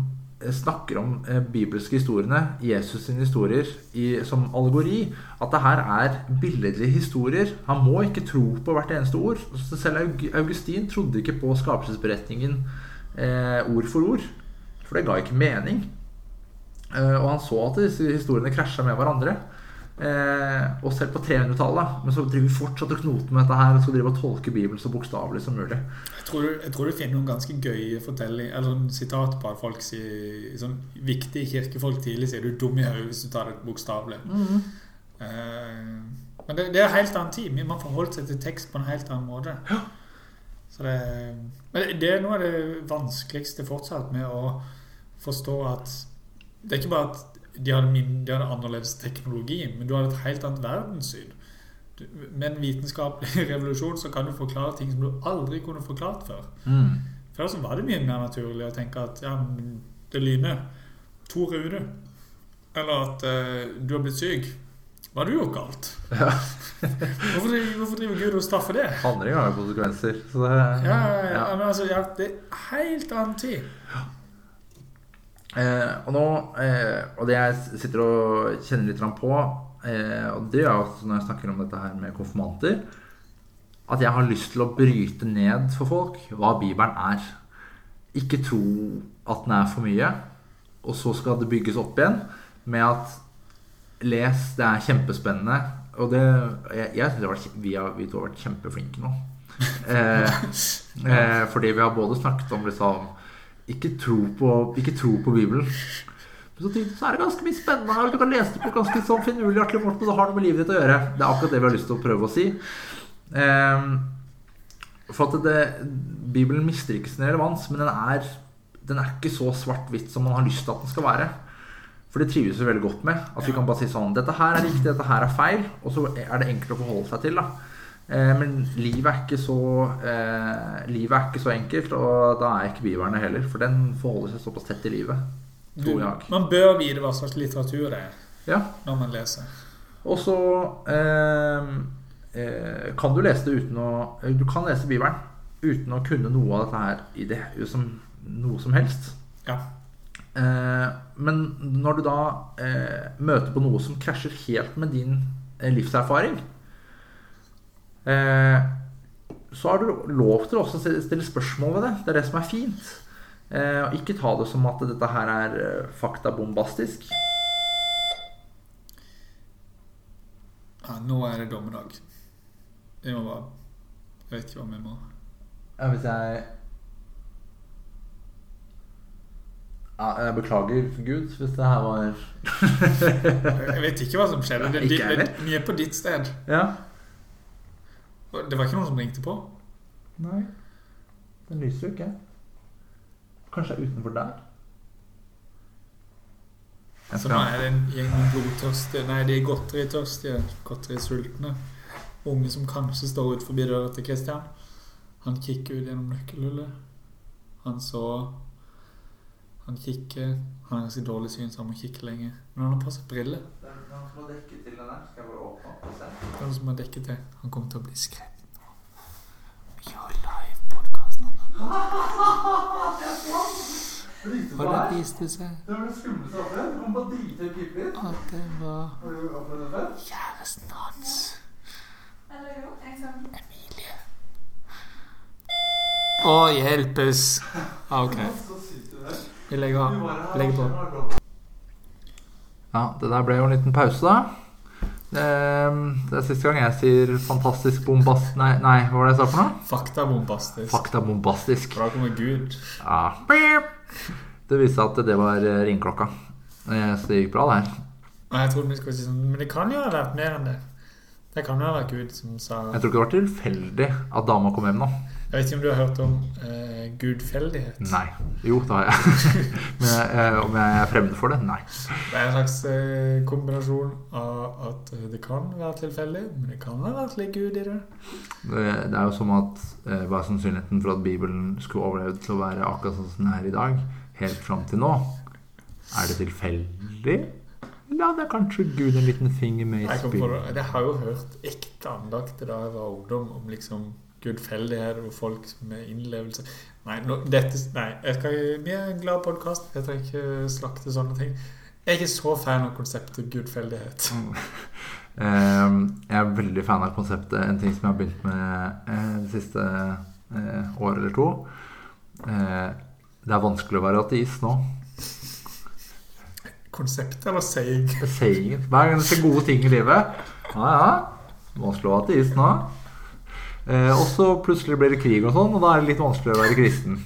snakker om eh, bibelske historiene, Jesus sine historier, i, som allegori. At det her er billedlige historier. Han må ikke tro på hvert eneste ord. Selv Augustin trodde ikke på skapelsesberetningen ord for ord. For det ga ikke mening. Eh, og han så at disse historiene krasja med hverandre. Eh, og selv på 300-tallet. Men så driver vi fortsatt og knoter med dette her og skal drive og tolke Bibelen så bokstavelig som mulig. Jeg tror, jeg tror du finner noen ganske gøye fortelling, eller sånn sitat på folk sier sånn Viktige kirkefolk tidlig sier du er dum i hodet hvis du tar det bokstavelig. Eh, men det, det er en helt annen tid. Man forholder seg til tekst på en helt annen måte. Så det, men det- det er noe av det vanskeligste fortsatt med å forstå at Det er ikke bare at de hadde, min, de hadde annerledes teknologi, men du hadde et helt annet verdenssyn. Du- Med en vitenskapelig [LAUGHS] revolusjon så kan du forklare ting som du aldri kunne forklart før. Mm. Før så var det mye mer naturlig å tenke at ja, det lyner. To ruder. Eller at uh, du har blitt syk. Hva har du gjort galt? Ja. Hvorfor, driver- hvorfor driver Gud og straffer det? Handler har jo konsekvenser. Så det, Ja, ja, ja, men altså, ja, det er helt annen tid. Eh, og nå eh, Og det jeg sitter og kjenner litt på, eh, og det er også når jeg snakker om dette her med konfirmanter At jeg har lyst til å bryte ned for folk hva Bibelen er. Ikke tro at den er for mye, og så skal det bygges opp igjen med at Les, det er kjempespennende. Og det Jeg, jeg vært, vi, har, vi to har vært kjempeflinke nå. [LAUGHS] Eh, eh, fordi vi har både snakket om liksom ikke tro på, ikke tro på Bibelen. Men så, tenkte så er det ganske mye spennende her. Du kan lese det på ganske sånn finurlig artig måte, det har noe med livet ditt å gjøre. Det er akkurat det vi har lyst til å prøve å si. Eh, for at det, Bibelen mister ikke sin relevans, men den er, den er ikke så svart-hvitt som man har lyst til at den skal være. For det trives vi veldig godt med. At vi kan bare si sånn Dette her er riktig, dette her er feil. Og så er det enkelt å forholde seg til. da Eh, Men livet er ikke så eh, Livet er ikke så enkelt, og da er ikke biverne heller. For den forholder seg såpass tett i livet. Du, man bør vite hva slags litteratur det er Ja. når man leser. Og så eh, eh, kan du lese det uten å Du kan lese Bibelen uten å kunne noe av dette her i det som noe som helst. Ja. Eh, men når du da eh, møter på noe som krasjer helt med din eh, livserfaring, eh, så har du lov til også å stille- spørsmål ved det. Det er det som er fint. Eh, og ikke ta det som at dette her er eh, faktabombastisk. ja, nå er det dommedag. Jeg må bare Jeg vet ikke hva vi må. Ja, hvis jeg ja, Jeg beklager, Gud, hvis det her var Jeg vet ikke hva som skjedde. Det, Ikke det, vi er på ditt sted. Ja. Det var ikke noen som ringte på? Nei. Den lyser jo ikke. Kanskje det er utenfor der? Så nå er det en gjeng med blodtørstige Nei, de er godteritørstige, godterisultne. Unge som kanskje står ut forbi døra til Christian. Han kikker ut gjennom nøkkelhullet. Han så Han kikker Han har ganske dårlig syn, så han må kikke lenge. Men han har på seg briller. Det er noen som har dekket til den der. Skal jeg bare åpne opp og se? Det er som har dekket til. Han kommer til å bli skremt nå. Vi har live-podkast. Og det viste seg Det var det skumleste jeg har opplevd. Du kom på drithøy piper. at det var kjæresten hans. Eller jo, en Emilie. Å, hjelpes! Ah, ok. Så sykt det der. Vi legger, av. legger på. Ja, det der ble jo en liten pause, da. Ehm, Det er siste gang jeg sier fantastisk bombast... Nei, nei, hva var det jeg sa for noe? Faktabombastisk. Fakta bombastisk. Da kommer Gud. Ja. Det viste seg at det var eh, ringeklokka. Eh, Så det gikk bra, det her. Jeg trodde vi skulle si sånn Men det kan jo ha vært mer enn det. Det kan jo ha vært Gud som sa Jeg tror ikke det var tilfeldig at dama kom hjem nå. Jeg vet ikke om du har hørt om eh, gudfeldighet? Nei. Jo, det har jeg. [LAUGHS] Men eh, om jeg er fremmed for det? Nei. Det er en slags eh, kombinasjon av at eh, det kan være tilfeldig, men det kan ha vært litt Gud i det. Det det er jo som at eh, Hva er sannsynligheten for at Bibelen skulle overlevd til å være akkurat sånn som den er i dag, helt fram til nå? Er det tilfeldig? Ja, det er kanskje Gud en liten finger med i spillet? jeg har jo hørt ekte andakter da jeg var ungdom, om liksom gudfeldighet og folk med innlevelse. Nei, nå, dette, nei jeg skal, vi er en glad podkast. Jeg trenger ikke slakte sånne ting. Jeg er ikke så fan av konseptet gudfeldighet. [LAUGHS] Eh, jeg er veldig fan av konseptet. En ting som jeg har begynt med eh, det siste eh, året eller to. Eh, det er vanskelig å være ateist nå. Konseptet eller saying? Er. Hver gang det ser gode ting i livet Ja, ja. Vanskelig å være ateist nå. Eh, og så plutselig blir det krig og sånn, og da er det litt vanskelig å være kristen.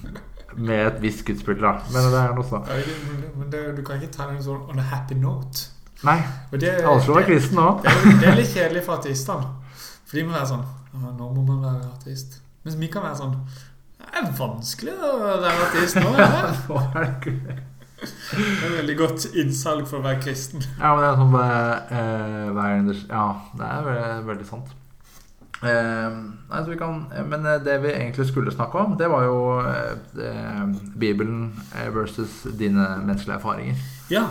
Med et visst gudsbilde, da. Men det er noe så. Men, det, du kan ikke ta en sånn on a happy note. Nei. Og det, er å være kristen nå. det, er, det er litt kjedelig for ateistene. For de må være sånn Nå må man være ateist. Mens vi kan være sånn Det er vanskelig å være ateist nå. Ja. [LAUGHS] Det er veldig godt innsalg for å være kristen. Ja, men det er sånn eh, det Ja, det er veldig, veldig sant. Eh, nei, så vi kan, men eh, det vi egentlig skulle snakke om, det var jo eh, eh, Bibelen eh, versus dine menneskelige erfaringer. Ja.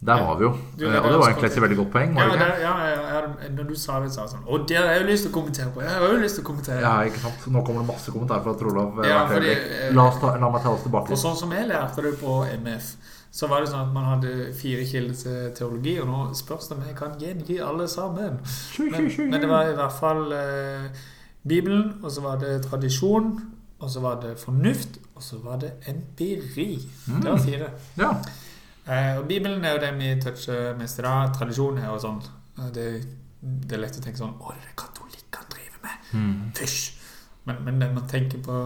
Der var vi jo. Du, Eh, det og det var egentlig et veldig godt poeng. Ja, det, ja, ja, ja, når du sa det, sa jeg sånn Og det har jeg jo lyst til å kommentere på. Jeg har jo lyst til å kommentere. Ja, ikke sant? Nå kommer det masse kommentarer fra Trolov. eh, Ja, fordi, eh, la, ta, la meg ta oss tilbake. For sånn som jeg lærte det på MF, så var det sånn at man hadde fire kilder til teologi, og nå spørs det om jeg kan gjengi alle sammen. Men, men det var i hvert fall eh, Bibelen, og så var det tradisjon, og så var det fornuft, og så var det empiri. Mm. Det var fire. Ja. Eh, og Bibelen er jo det vi toucher mest i dag. Tradisjon er jo sånn eh, det, det er lett å tenke sånn Å, det er katolikkene driver med. Mm. Fysj! Men, men når man tenker på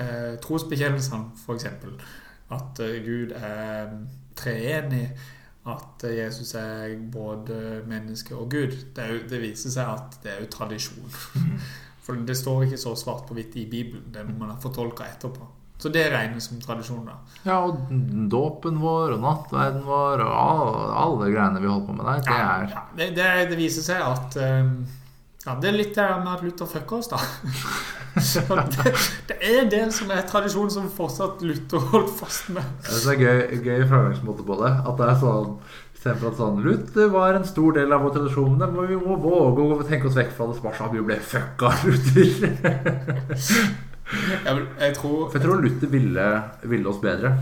eh, trosbekjennelsene, f.eks. At eh, Gud er treenig, at eh, Jesus er både menneske og Gud, det, jo, det viser seg at det er jo tradisjon. [LAUGHS] For det står ikke så svart på hvitt i Bibelen. Det må man ha fortolka etterpå. Så det regnes som tradisjon, da. ja, og dåpen vår og nattverden vår og alle, alle greiene vi holder på med der, det er ja, det, det, det viser seg at eh, ja, Det er litt det med at Luther fucker oss, da. [LAUGHS] Det, det er en del som er tradisjonen som fortsatt Luther holdt fast med. Det er gøy, gøy framgangsmåte på det. At det er sånn Istedenfor at sånn Luther var en stor del av vår tradisjon, men vi må våge å tenke oss vekk fra det. sånn, vi ble fucka Luther. [LAUGHS] Jeg, jeg tror, For jeg tror Luther ville, ville oss bedre.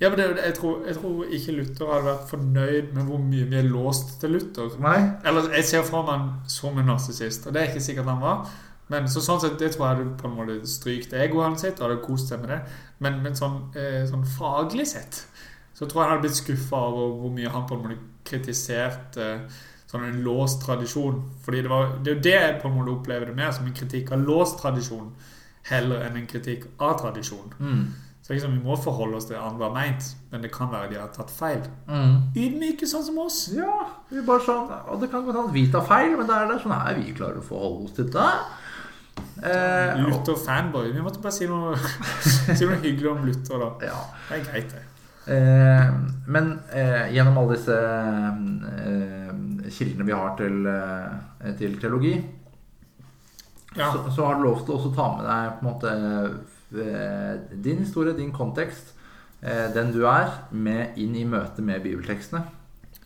Ja, men det, jeg, tror, jeg tror ikke Luther hadde vært fornøyd med hvor mye vi er låst til Luther. Nei? Eller jeg ser for meg han som en narsissist, og det er ikke sikkert han var. Men så sånn sett, det tror jeg hadde på en måte strykt egoet hans sitt, og hadde kost seg med det. Men, men sånn, eh, sånn faglig sett så tror jeg han hadde blitt skuffa over hvor mye han på en måte kritiserte eh, sånn en låst tradisjon. Fordi det, var, det er jo det jeg på en måte opplever det mer som en kritikk av låst tradisjon, heller enn en kritikk av tradisjon. Mm. Så liksom, Vi må forholde oss til det andre har meint, men det kan være de har tatt feil. Mm. Ydmyke sånn som oss. Ja, vi bare sånn Og det kan godt hende vi tar feil, men det er det sånn her vi klarer å forholde oss til det. Eh, og, Luther-fanboy. Vi måtte bare si noe, [LAUGHS] si noe hyggelig om Luther, da. ja. Det er greit, det. Eh, men eh, gjennom alle disse eh, kildene vi har til, eh, til teologi, Ja. så, så har du lov til også å ta med deg på en måte din historie, din kontekst, eh, den du er, med inn i møte med bibeltekstene.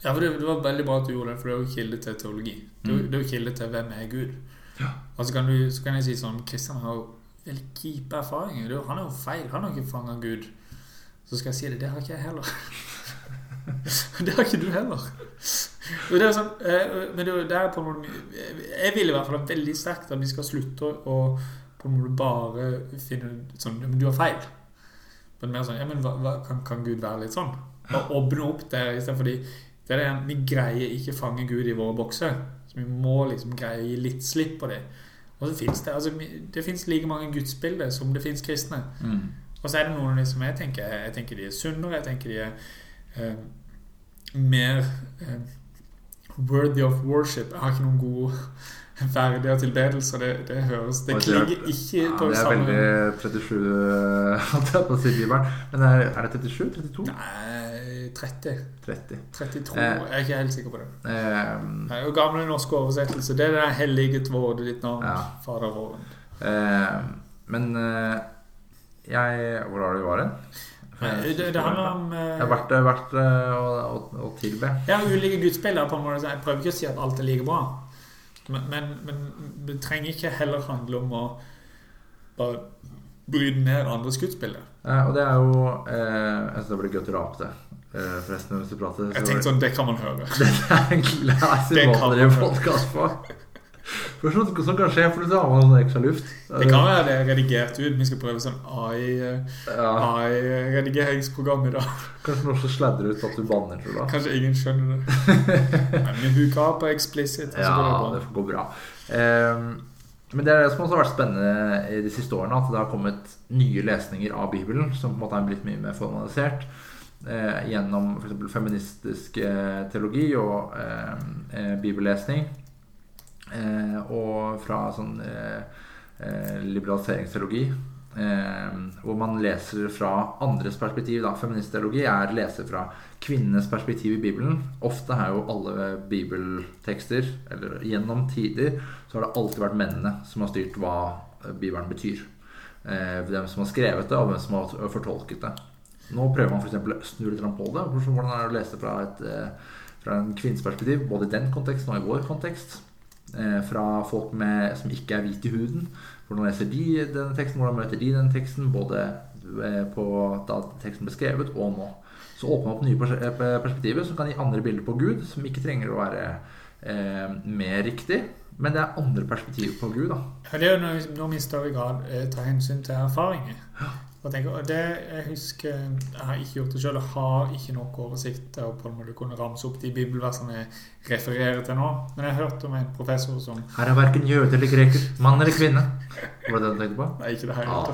Ja, for det, det var veldig bra at du gjorde det, for det er jo kilde til teologi. Det er jo- Mm. det er jo kilde til hvem er Gud. Ja. Og så kan, du, så kan jeg si sånn Kristian har jo veldig kjipe erfaringer. Er jo- Han er jo feil. Han har ikke fanga Gud. Så skal jeg si det. Det har ikke jeg heller. [LAUGHS] det har ikke du heller. Og det er sånn, eh, men det er på en måte Jeg vil i hvert fall ha veldig sterkt at vi skal slutte å på en måte bare finne sånn Men du har feil. Men mer sånn Ja, men hva, hva, kan, kan Gud være litt sånn? Og åpne opp der istedenfor de det er det, Vi greier ikke fange Gud i våre bokser. Så vi må liksom greie å gi litt slipp på det. Og så finnes det altså, det finnes like mange gudsbilder som det finnes kristne. Og så er det noen av de som jeg tenker Jeg tenker de er sunnere. Jeg tenker de er eh, mer eh, worthy of worship. Jeg har ikke noen gode verdige tilbedelse. Det, det høres Det det er- klinger ikke Ja, på det er veldig 37 [LAUGHS] holdt jeg på å si Bibelen. Men er, er det 37? 32? Nei, 30. 30. 32. Eh. Jeg er ikke helt sikker på det. Eh, Det er jo gamle norske oversettelse. Det er den hellige tvåde ditt navn, Ja. Fader våren. eh, men jeg Hvor var det vi var hen? Det, det handler om vært eh, å, å, å tilbe. Ja, ulike gudsbilder på en måte. Jeg prøver ikke å si at alt er like bra. Men, men, men det trenger ikke heller handle om å bare bryte ned andres gudsbilder. Eh, og det er jo eh, Jeg syns det blir gøy å rape det. Eh, forresten, hvis du prater Jeg tenkte sånn, Det kan man høre. [LAUGHS] Det er en å drive man. podkast på. For sånn, sånn kan skje, for så har man ekstra luft. Det kan være det er redigert ut. Vi skal prøve sånn AI, ja, AI-redigeringsprogram i dag. Kanskje noen sladrer ut at du banner, tror du. Kanskje ingen skjønner det. [LAUGHS] Men vi huker av på explicit. Ja, det får gå bra. Um, men det er det som også har vært spennende i de siste årene, at det har kommet nye lesninger av Bibelen som på en måte er blitt mye mer formalisert. Eh, gjennom f.eks. feministisk eh, teologi og eh, eh, bibellesning. Eh, og fra sånn eh, eh, liberaliseringsteologi. Hvor man leser fra andres perspektiv. Da. Feministteologi er leser fra kvinnenes perspektiv i Bibelen. Ofte er jo alle bibeltekster, eller gjennom tider, så har det alltid vært mennene som har styrt hva Bibelen betyr. Hvem som har skrevet det, og hvem som har fortolket det. Nå prøver man f.eks. å snu litt på det. Hvordan er det å lese fra, et, fra en kvinnes perspektiv, både i den konteksten og i vår kontekst? Eh, fra folk med, som ikke er hvite i huden. Hvordan leser de denne teksten? Hvordan møter de denne teksten? Både eh, på da teksten ble skrevet, og nå. Så åpner man opp nye eh, perspektiver som kan gi andre bilder på Gud, som ikke trenger å være eh, mer riktig. Men det er andre perspektiver på Gud. da Ja, det er jo når vi i større grad eh, tar hensyn til erfaringer. Og, tenker, og det jeg husker Jeg har ikke gjort det sjøl og har ikke nok oversikt til å på en måte kunne ramse opp de bibelversene jeg refererer til nå. Men jeg hørte om en professor som Her er verken jøde eller greker, mann eller kvinne. Var det det du tenkte på? Nei, ikke det her. Ah,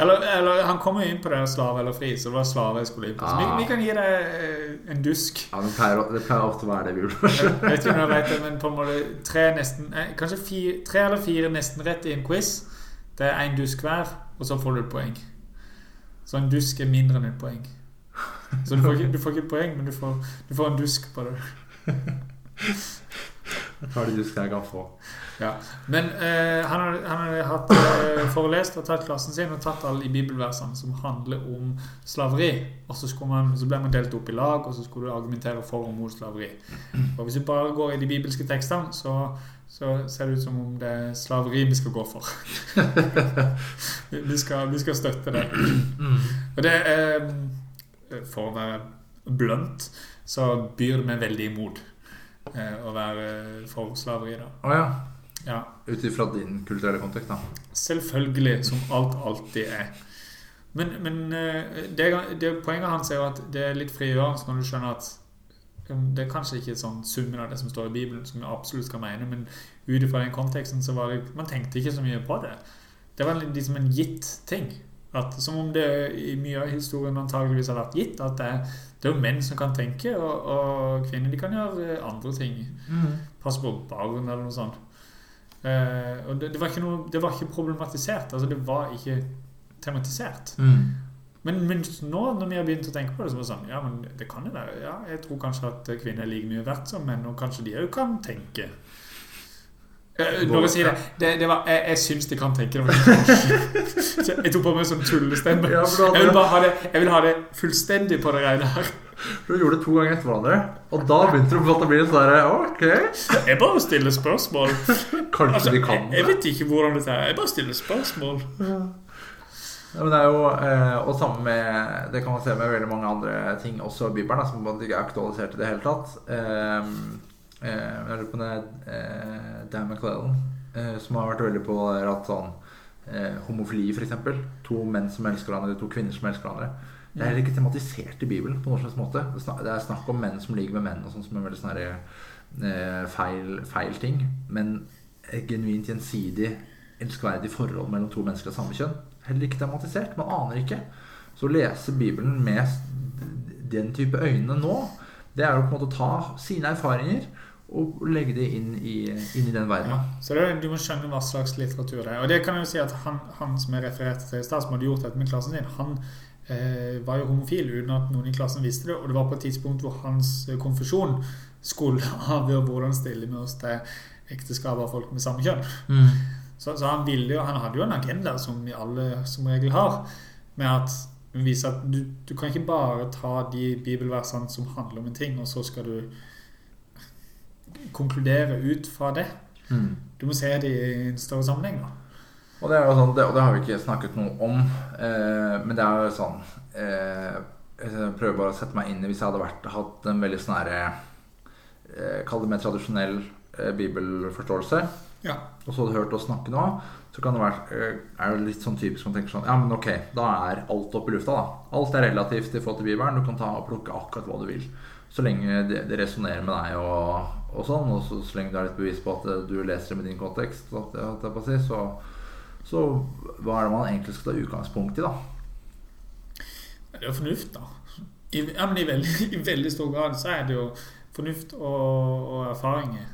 Eller, eller han kom jo inn på det slave eller fri, så det var slave jeg skulle inn på. Så vi, Ah. vi kan gi deg eh, en dusk. Ja, det pleier, det pleier ofte å være det vi Jeg gjorde. vet ikke om jeg vet det, men på en måte tre nesten Kanskje fire, tre eller fire nesten rett i en quiz. Det er én dusk hver, og så får du et poeng. Så en dusk er mindre enn et poeng. Så du får ikke, du får ikke et poeng, men du får, du får en dusk på det. [LAUGHS] Har du dusk jeg kan få. Ja. Men eh, han har, han hadde hatt eh, forelest og tatt klassen sin og tatt alle de bibelversene som handler om slaveri. Og så, man, så ble man delt opp i lag, og så skulle du argumentere for og mot slaveri. Og hvis du bare går i de bibelske tekstene, så, så ser det ut som om det er slaveri vi skal gå for. [LAUGHS] vi, skal, vi skal støtte det. Og det er For å være blunt, så byr det meg veldig imot eh, å være for slaveri, da. Oh, ja. Ja. Ut ifra din kulturelle kontekst, da. Selvfølgelig, som alt alltid er. Men, men eh, det, det, poenget hans er jo at det er litt frigjørende når du skjønner at det er kanskje ikke sånn summen av det som står i Bibelen, som vi absolutt skal mene, men ut ifra den konteksten så var det Man tenkte ikke så mye på det. Det var liksom en gitt ting. At, som om det i mye av historien antageligvis har vært gitt, at det det er jo menn som kan tenke, og, og kvinner de kan gjøre andre ting. Passe på barn eller noe sånt. Uh, og det, det, var noe, det var ikke problematisert. Altså, det var ikke tematisert. Mm. Men, men nå når vi har begynt å tenke på det, så var det sånn Ja, men det kan jo være Ja, jeg tror kanskje at kvinner er like mye verdt som menn, og kanskje de òg kan tenke. Eh, Når jeg sier det, det, det var, Jeg, jeg syns de kan tenke. Det [LAUGHS] jeg tok på meg sånn tullestemme. Jeg vil bare ha det, jeg vil ha det fullstendig på det rene her. Du gjorde det to ganger etter hverandre, og da begynte du å bli sånn Ok, Jeg bare stiller spørsmål. kanskje Altså, de kan det. jeg jeg vet ikke hvordan dette er. Jeg bare stiller spørsmål. Ja, men det er jo, eh, Og samme med Det kan man se med veldig mange andre ting også i Bibelen, da, som ikke er aktualisert i det hele tatt. Eh, eh, jeg lurer på det eh, Dan McClellan, som har vært veldig på at sånn homofili, f.eks. To menn som elsker hverandre, to kvinner som elsker hverandre. Det er heller ikke tematisert i Bibelen på noen slags måte. Det er er snakk om menn som ligger med menn, og sånn som er veldig sånn feil, feil ting. Men genuint gjensidig elskverdig forhold mellom to mennesker av samme kjønn heller ikke tematisert. Man aner ikke. Så å lese Bibelen med den type øyne nå, det er jo på en måte å ta sine erfaringer og legge det inn i, inn i den Ja, så det, du må skjønne hva slags litteratur det er. Og det kan jeg jo si at han, han som jeg refererte til i stad, som hadde gjort dette med klassen sin, han eh, var jo homofil uten at noen i klassen visste det. Og det var på et tidspunkt hvor hans eh, konfesjon skulle [LAUGHS] avgjøre hvordan stille med oss til ekteskap av folk med samme kjønn. Så, så han ville jo, han hadde jo en agenda, som vi alle som regel har, med at vise at du, du kan ikke bare ta de bibelversene som handler om en ting, og så skal du konkludere ut fra det. Mm. Du må se det i en større sammenheng. da. Og det, sånn, det, og det har vi ikke snakket noe om. Eh, men det er jo sånn eh, Jeg prøver bare å sette meg inn i hvis jeg hadde vært, hatt en veldig sånn herre eh, Kall det mer tradisjonell eh, bibelforståelse. Ja. Og så hadde hørt oss snakke nå, så kan det være, eh, er det litt sånn typisk man tenker sånn Ja, men ok, da er alt oppe i lufta, da. Alt er relativt i forhold til Bibelen. Du kan ta og plukke akkurat hva du vil. Så lenge det, det resonnerer med deg og, og sånn, og så, så lenge du er litt bevis på at eh, du leser det med din kontekst, si, så, så hva er det man egentlig skal ta utgangspunkt i, da? Det er jo fornuft, da. I, ja, men i veldig, [LAUGHS] I veldig stor grad så er det jo fornuft og, og erfaringer.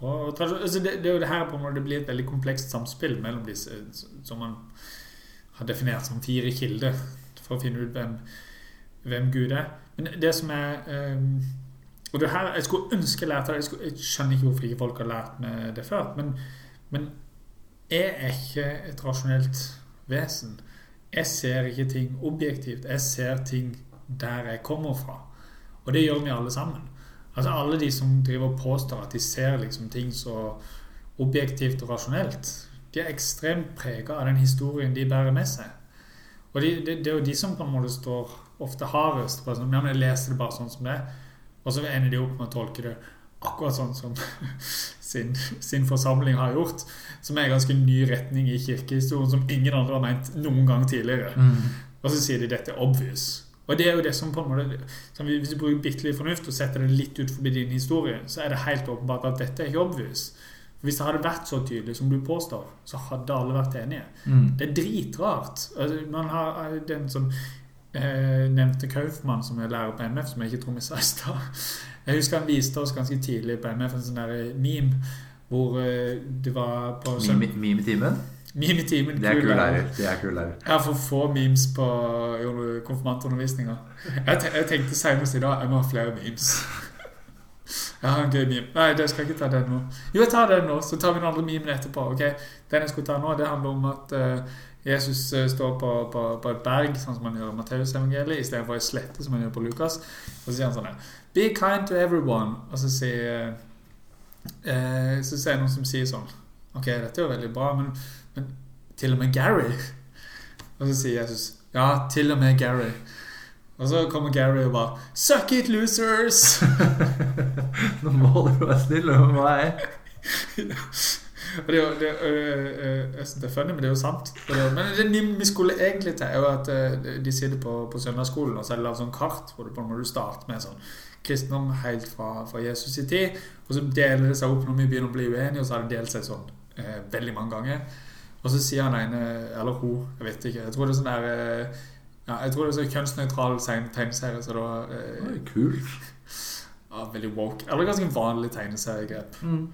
Og, altså det, det er jo det her på en måte det blir et veldig komplekst samspill mellom disse som man har definert som fire kilder for å finne ut hvem, hvem Gud er. Men det som er um, Og det her, Jeg skulle ønske jeg lærte det. Jeg, skulle, jeg skjønner ikke hvorfor ikke folk har lært meg det før. Men, men jeg er ikke et rasjonelt vesen. Jeg ser ikke ting objektivt. Jeg ser ting der jeg kommer fra. Og det gjør vi alle sammen. Altså Alle de som driver og påstår at de ser liksom ting så objektivt og rasjonelt, de er ekstremt prega av den historien de bærer med seg. Og de, det, det er jo de som på en måte står ofte hardest på sånn, ja, men jeg leser det bare sånn som det. Og så ender de opp med å tolke det akkurat sånn som [LAUGHS] sin, sin forsamling har gjort. Som er en ganske ny retning i kirkehistorien som ingen andre har ment noen gang tidligere. Og så sier de dette er obvious. Og det er jo det som på en måte Hvis du bruker bitte litt fornuft og setter det litt ut forbi din historie, så er det helt åpenbart at dette er ikke obvious. Hvis det hadde vært så tydelig som du påstår, så hadde alle vært enige. Mm. Det er dritrart. Altså, man har den som eh, nevnte Kaufmann, som er lærer på MF, som jeg ikke tror vi sa i stad. Jeg husker han viste oss ganske tidlig på MF en sånn der meme hvor eh, det var på Mime-timen? Meme i timen. Det er kul lærer. Det er kul lærer. Jeg har for få memes på konfirmantundervisninga. Jeg, jeg tenkte senest i dag jeg må ha flere memes. Jeg har en gøy meme. Nei, det skal jeg ikke ta den nå. Jo, jeg tar den nå, så tar vi den andre memen etterpå. ok? Den jeg skulle ta nå, det handler om at eh, Jesus eh, står på, på, på et berg, sånn som han gjør i Matteusevangeliet, istedenfor ei slette, som han gjør på Lukas. Og så sier han sånn her Be kind to everyone. Og så sier eh, Så sier jeg noen som sier sånn Ok, dette er jo veldig bra, men, men til og med Gary Og så sier Jesus Ja, til og med Gary. Og så kommer Gary og bare Suck it, losers! [LAUGHS] Nå må du være snill med meg. Og det det, jeg synes det er funny, men det er jo sant. Men det vi, skulle egentlig til, er jo at de sitter på, på søndagsskolen, og så er det laget sånn kart hvor du på en måte starter med sånn kristendom helt fra, fra Jesus i tid, og så deler det seg opp når vi begynner å bli uenige, og så har det delt seg sånn eh, veldig mange ganger. Og så sier han ene, eller hun, jeg vet ikke Jeg tror det er sånn der eh, ja, Jeg tror det er sånn kjønnsnøytral tegneserie, så da eh, Oi, kult. [LAUGHS] ja, Veldig woke. Eller ganske vanlig tegneseriegrep. Mm.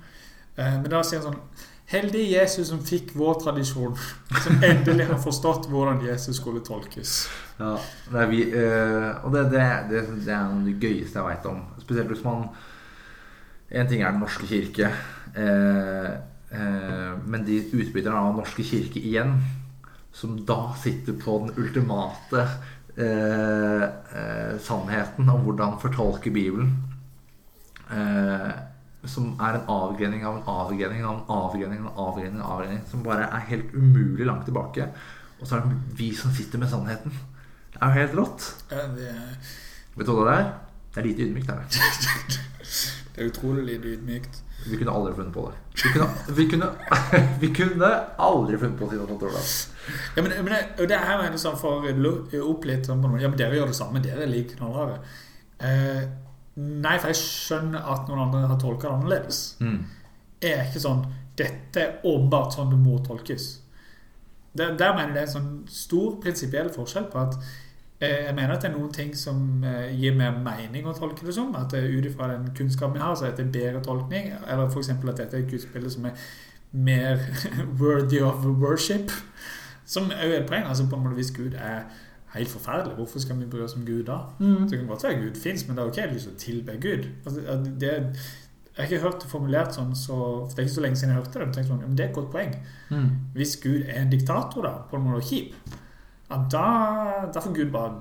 Eh, Men da sier han sånn Heldig Jesus som fikk vår tradisjon, som endelig har forstått hvordan Jesus skulle tolkes. Ja, det er vi, øh, og det, det, det, det er noe av det gøyeste jeg veit om. Spesielt hvis man En ting er Den norske kirke, Øh, eh, men de utbyggerne av Den norske kirke igjen, som da sitter på den ultimate eh, eh, sannheten om hvordan fortolke Bibelen, eh, som er en avgrening av en avgrening av en avgrening av en avgrening, av en avgrening som bare er helt umulig langt tilbake. Og så er det vi som sitter med sannheten. Det er jo helt rått. Ja, det, Vet du hva det er? Det er lite ydmykt. Er det. [LAUGHS] det er utrolig lite ydmykt. Vi kunne aldri funnet på det. Vi kunne, vi kunne, [LAUGHS] vi kunne aldri funnet på å si noe sånt. Ja, men, men det, det her mener sånn for opp litt sånn. Ja, men dere gjør det samme. Dere liker like knallharde. Eh, nei, for jeg skjønner at noen andre har tolka det annerledes. Mm. Jeg er ikke sånn Dette er åpenbart sånn det må tolkes. Der, der mener jeg det er en sånn stor prinsipiell forskjell på at jeg mener at det er noen ting som eh, gir mer mening å tolke det som. At det ut ifra den kunnskapen vi har, så er dette en bedre tolkning. Eller f.eks. at dette er et gudsbilde som er mer [LAUGHS] worthy of worship. Som er jo et poeng. altså på en måte Hvis Gud er helt forferdelig, hvorfor skal vi bry oss om Gud da? Mm. Så det kan godt være Gud fins, men det er ok, ikke helt lyst til å tilbe Gud. Altså, det, jeg har ikke hørt det formulert sånn, så for det er ikke så lenge siden jeg hørte det. Men, tenkte sånn, men det er et godt poeng. Mm. Hvis Gud er en diktator, da, på en måte kjip, ja, da, da får Gud bare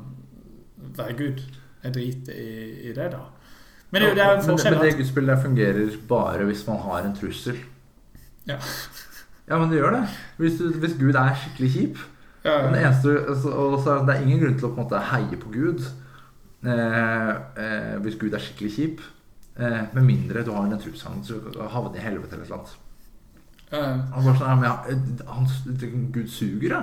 være Gud. Jeg driter i, i det, da. Men det er det er en men, forskjell. men det at- gudsbildet fungerer bare hvis man har en trussel. Ja. Ja, men det gjør det. Hvis, du, hvis Gud er skikkelig kjip Ja, ja. eneste, altså, det er ingen grunn til å på en måte heie på Gud eh, eh, hvis Gud er skikkelig kjip. Eh, med mindre du har en trussel så du havner i helvete eller noe. Ja, Han bare sånn, ja, men han, Gud suger, ja.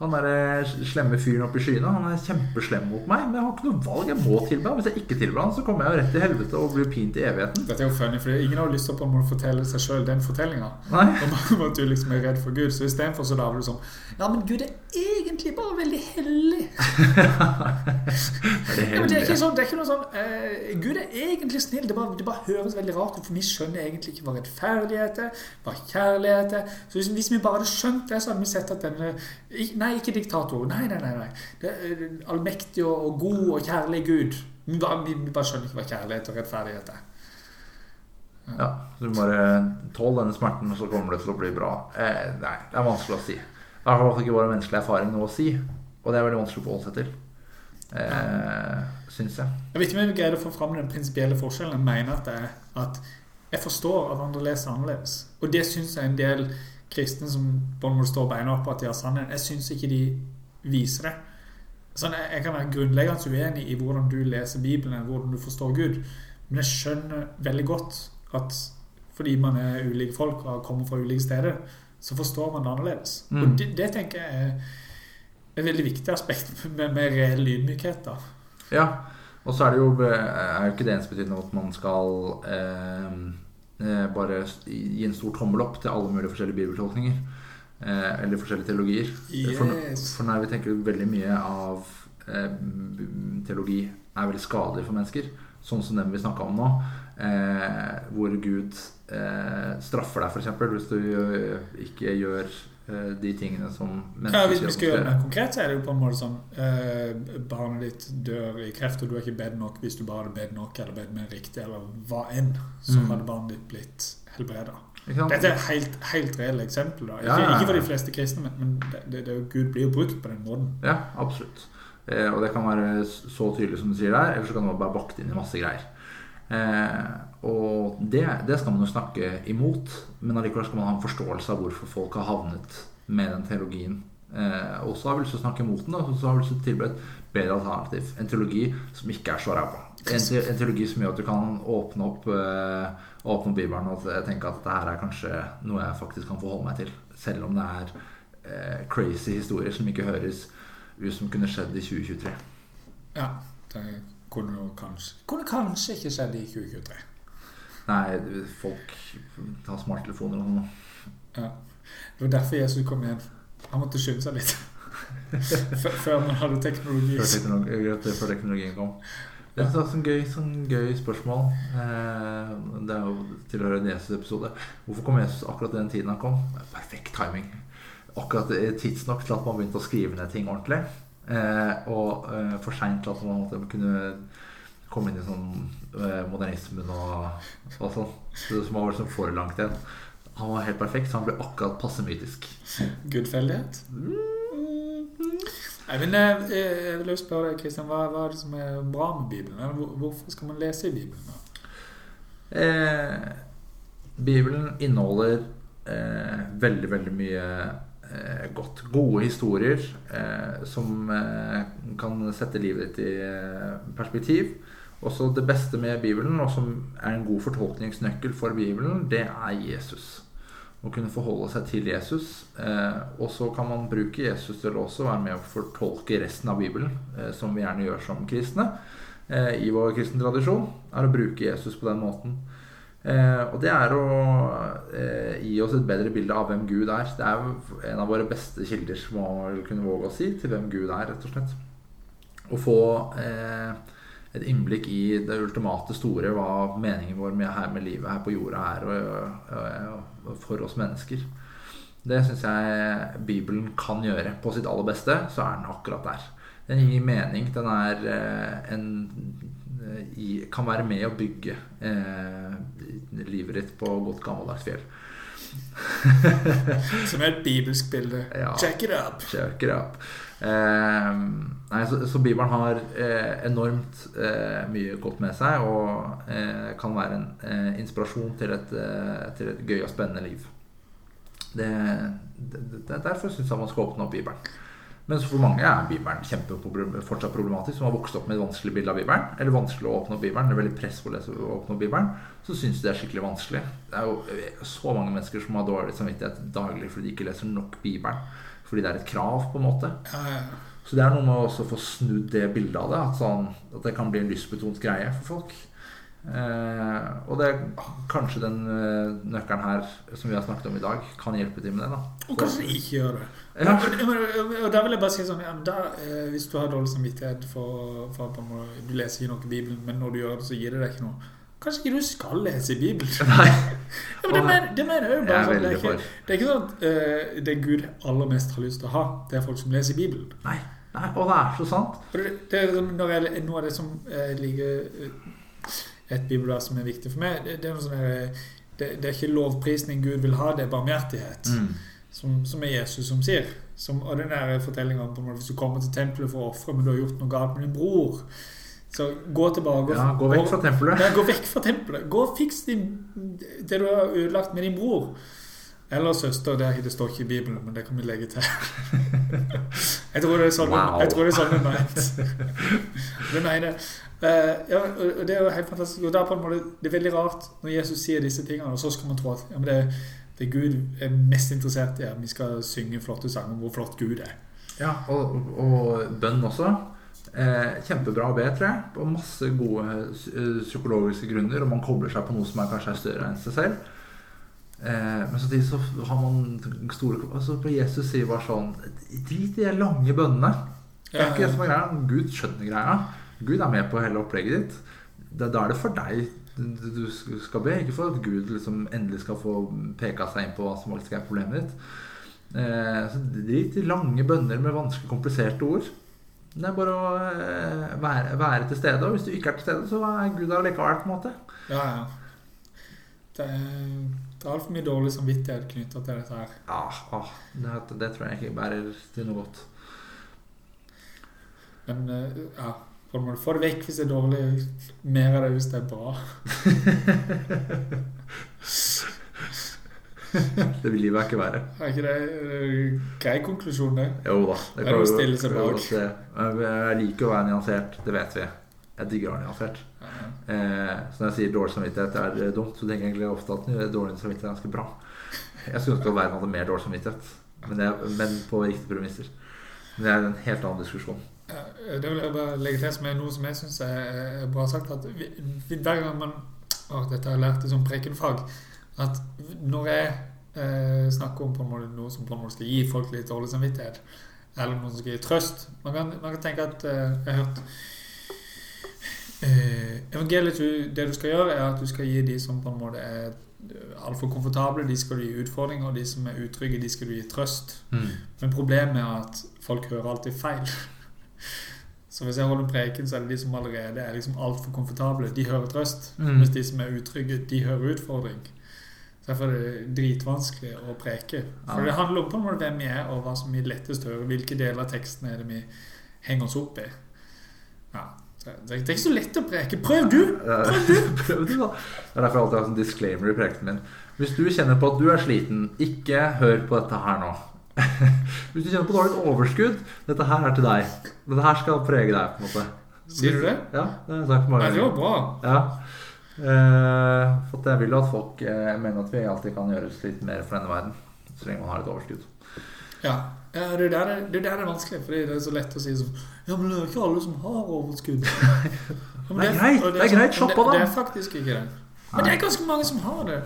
Han der slemme fyren oppe i skyene Han er kjempeslem mot meg, men jeg har ikke noe valg. Jeg må tilbe. Hvis jeg ikke tilber ham, så kommer jeg jo rett til helvete og blir pint i evigheten. Dette er jo funny, for ingen har lyst til å fortelle seg sjøl den fortellinga. Nei. [LAUGHS] Om at du liksom er redd for Gud. Så istedenfor så lager du sånn Ja, men Gud er egentlig bare veldig hellig. Det [LAUGHS] Ja, det er ikke sånn, det er ikke noe sånn uh, Gud er egentlig snill. Det bare, det bare høres veldig rart ut, for vi skjønner egentlig ikke hva rettferdighet er, hva kjærlighet er. Så hvis, vi bare hadde skjønt det, så hadde vi sett at denne ik- Nei, ikke diktator. Nei, nei, nei. nei. Er allmektig og, god og kjærlig Gud. Vi bare, vi, bare skjønner ikke hva kjærlighet og rettferdighet er. Ja, så du bare tål denne smerten, og så kommer det til å bli bra. Eh, nei, det er vanskelig å si. Det har i hvert fall ikke vår menneskelige erfaring noe å si. Og det er veldig vanskelig å forholde seg til. Eh, Syns jeg. Jeg vet ikke om jeg greide å få fram den prinsipielle forskjellen. Jeg mener at, det er at jeg forstår at andre leser annerledes. Og det syns jeg en del kristne som på en måte står beina opp på at de har sannheten. jeg syns ikke de viser det. Sånn, jeg, jeg kan være grunnleggende uenig i hvordan du leser Bibelen, hvordan du forstår Gud, men jeg skjønner veldig godt at fordi man er ulike folk og kommer fra ulike steder, så forstår man det annerledes. Mm. Og det, det tenker jeg er et veldig viktig aspekt [LAUGHS] med, med reell ydmykhet. da. Ja, og så er det jo, er jo ikke det ensbetydende at man skal eh, bare gi en stor tommel opp til alle mulige forskjellige bibeltolkninger. Eh, eller forskjellige teologier. For, Yes. for når vi tenker veldig mye av eh, teologi er veldig skadelig for mennesker, sånn som den vi snakka om nå, eh, hvor Gud eh, straffer deg, f.eks., hvis du eh, ikke gjør eh, de tingene som Ja, Hvis vi skal gjøre det mer konkret, så er det jo på en måte sånn eh, Barnet ditt dør i kreft, og du er ikke bedt nok. Hvis du bare hadde bedt nok, eller bedt mer riktig, eller hva enn, så Mm. hadde barnet ditt blitt helbreda. Dette er helt, helt reelle eksempel. da. Ikke, Ja, ikke for de fleste kristne, men, men det, det, det, Gud blir jo brukt på den måten. Ja, absolutt. Eh, og det kan være så tydelig som du sier der, eller så kan det være bare bakt inn i masse greier. Eh, og det, det skal man jo snakke imot, men allikevel skal man ha en forståelse av hvorfor folk har havnet med den teologien. Eh, og så har vi lyst til å snakke imot den, og så har vi lyst til å tilby et bedre alternativ. En teologi som ikke er så ræva. En, en teologi som gjør at du kan åpne opp, eh, åpne Bibelen og tenke at dette her er kanskje noe jeg faktisk kan forholde meg til. Selv om det er eh, crazy historier som ikke høres ut som kunne skjedd i 2023. Ja, det kunne kanskje Kunne kanskje ikke skjedd i 2023. Nei, folk tar smarttelefoner og sånn. Ja. Det var derfor Jesus kom igjen. Han måtte skynde seg litt. [LAUGHS] Før før man hadde teknologi. Før, teknologi, før teknologien kom. Det er et sånn gøy, sånn gøy spørsmål. Eh, det er jo tilhører en Jesus-episode. Hvorfor kom Jesus akkurat den tiden han kom? Perfekt timing. Akkurat tidsnok til at man begynte å skrive ned ting ordentlig. Eh, og eh, for seint at man måtte kunne komme inn i sånn eh, modernismen og, og sånn. Så som var liksom for langt igjen. Han var helt perfekt, så han ble akkurat passe mytisk. Gudfeldighet? Men jeg, jeg vil spørre deg, Kristian, hva, hva er det som er bra med Bibelen? Hvor- hvorfor skal man lese i Bibelen? Eh, Bibelen inneholder eh, veldig, veldig mye godt. Gode historier eh, som eh, kan sette livet ditt i eh, perspektiv. Også det beste med Bibelen, og som er en god fortolkningsnøkkel for Bibelen, det er Jesus. Å kunne forholde seg til Jesus. Eh, og så kan man bruke Jesus til å også være med å fortolke resten av Bibelen, eh, som vi gjerne gjør som kristne eh, i vår kristne tradisjon, er å bruke Jesus på den måten. Eh, og det er å eh, gi oss et bedre bilde av hvem Gud er. Det er en av våre beste kilder, må man vel kunne våge å si, til hvem Gud er, rett og slett. Å få eh, et innblikk i det ultimate store, hva meningen vår med, her med livet her på jorda er og, og, og for oss mennesker. Det syns jeg Bibelen kan gjøre. På sitt aller beste så er den akkurat der. Den gir mening. Den er eh, en i, kan være med å bygge eh, livet ditt på godt gammeldags fjell. [LAUGHS] Som er et bibelsk bilde. Ja. Check it up! Check it up. Eh, nei, så, så Bibelen har eh, enormt eh, mye godt med seg og eh, kan være en eh, inspirasjon til et, til et gøy og spennende liv. Det, det, det, derfor syns jeg man skal åpne opp Bibelen. Men for mange er Bibelen kjempeproblem, fortsatt problematisk, som har vokst opp med et vanskelig bilde av Bibelen. Eller vanskelig å åpne opp Bibelen. Det er veldig press på å åpne opp Bibelen. Så syns de det er skikkelig vanskelig. Det er jo eh, så mange mennesker som har dårlig samvittighet daglig fordi de ikke leser nok Bibelen. Fordi det er et krav, på en måte. Så det er noe med å også få snudd det bildet av det. At, sånn, at det kan bli en lystbetont greie for folk. Eh, og det er kanskje den eh, nøkkelen her som vi har snakket om i dag, kan hjelpe til med det. da Og kanskje ikke gjør det. Ja. Og, da vil jeg bare si sånn ja, men da, eh, Hvis du har dårlig samvittighet for, for at du leser ikke noe i Bibelen, men når du gjør det, så gir det deg ikke noe. Kanskje ikke du skal lese i Bibelen? [LAUGHS] Nei, Ja, men det, mener, det mener jeg jo bare jeg sånn, det, er ikke, det er ikke sånn at eh, det Gud aller mest har lyst til å ha, det er folk som leser i Bibelen. Nei, nei, og det er så sant. Det, det er liksom, når jeg, noe av det som ligger eh, Et bibelvers som er viktig for meg, det, er noe sånn det, det er ikke lovprisning Gud vil ha, det er barmhjertighet. Mm. Som, som er Jesus som sier. Som, ordinære fortellinger om på en måte, hvis du kommer til tempelet for å ofre, men du har gjort noe galt med din bror Så gå tilbake Ja, gå vekk fra tempelet. Ja, gå vekk fra tempelet. Gå og fiks din, det du har ødelagt med din bror. Eller søster. Det, er- det står ikke i Bibelen, men det kan vi legge til. [LAUGHS] Jeg tror det er sånn Wow. jeg tror det er sånn [LAUGHS] det er mener jeg. Eh, ja, og det er jo helt fantastisk. Og da på en måte, Det er veldig rart når Jesus sier disse tingene, og så skal man tro at ja, men det, det Gud er mest interessert i, er at vi skal synge flotte sanger om hvor flott Gud er. Ja, og, og bønn også. Eh, kjempebra å be, tror jeg. På masse gode eh, psykologiske grunner. Og man kobler seg på noe som er kanskje er større enn seg selv. Eh, men samtidig så har man store altså på Jesus sier bare sånn Drit i de lange bønnene. Det er ikke det som er greia. Gud skjønner greia. Gud er med på hele opplegget ditt. Da er det for deg du skal be, ikke for at Gud liksom endelig skal få peka seg inn på hva som faktisk er problemet ditt. Eh, så Drit i lange bønner med vanskelig, kompliserte ord. Det er bare å eh, være, være til stede. Og hvis du ikke er til stede, så er Gud der likevel. på en måte Ja, ja. Det er, det er altfor mye dårlig samvittighet knytta til dette her. Ja, ah, det, det tror jeg ikke bærer til noe godt. Men eh, ja, på må måte få det vekk hvis det er dårlig. Mer av det hvis det er bra. [LAUGHS] Det vil livet ikke være. Er ikke det en grei konklusjon, det? Jo da. Det er noe å stille seg bak. Jeg liker å være nyansert. Det vet vi. Jeg digger å være nyansert. Eh, så når jeg sier dårlig samvittighet er dumt, så tenker jeg egentlig ofte at dårlig samvittighet er ganske bra. Jeg skulle ønske verden hadde mer dårlig samvittighet, men, jeg, men på riktige premisser. Men det er en helt annen diskusjon. Det vil jeg bare legge til som er noe som jeg syns er bra sagt. At vi, vi, hver gang man å, Dette har jeg lært i sånn prekenfag. At når jeg eh, snakker om på en måte noe som på en måte skal gi folk litt dårlig samvittighet. Eller noe som skal gi trøst. Man kan, man kan tenke at eh, Jeg har hørt eh, Evangeliet, det du skal gjøre, er at du skal gi de som på en måte er altfor komfortable, de skal du gi utfordringer, og de som er utrygge, de skal du gi trøst. Mm. Men problemet er at folk hører alltid feil. Så hvis jeg holder preken, så er det de som allerede er liksom altfor komfortable, de hører trøst. Mm. Mens de som er utrygge, de hører utfordring. Så Derfor er det dritvanskelig å preke. For det handler om på en måte hvem vi er, og hva som vi lettest hører. Hvilke deler av teksten er det vi henger oss opp i. Ja. Det er ikke så lett å preke. Prøv du! [LAUGHS] Prøv du, da. Det er derfor jeg alltid har en disclaimer i prekenen min. Hvis du kjenner på at du er sliten, ikke hør på dette her nå. [LAUGHS] Hvis du kjenner på dårlig overskudd, dette her er til deg. Dette her skal prege deg. på en måte Sier du det? Ja, det har jeg sagt mange ganger. det var bra. Ja. Eh, for jeg vil jo at folk eh, mener at vi alltid kan gjøres litt mer for denne verden. Så lenge man har et overskudd. Ja, ja det, er der er, det er der er vanskelig, fordi det er så lett å si sånn Ja, men det er ikke alle som har overskudd. [LAUGHS] Ja, Det er greit, det er greit, slapp av da. Det er faktisk ikke det. Men det er ganske mange som har det.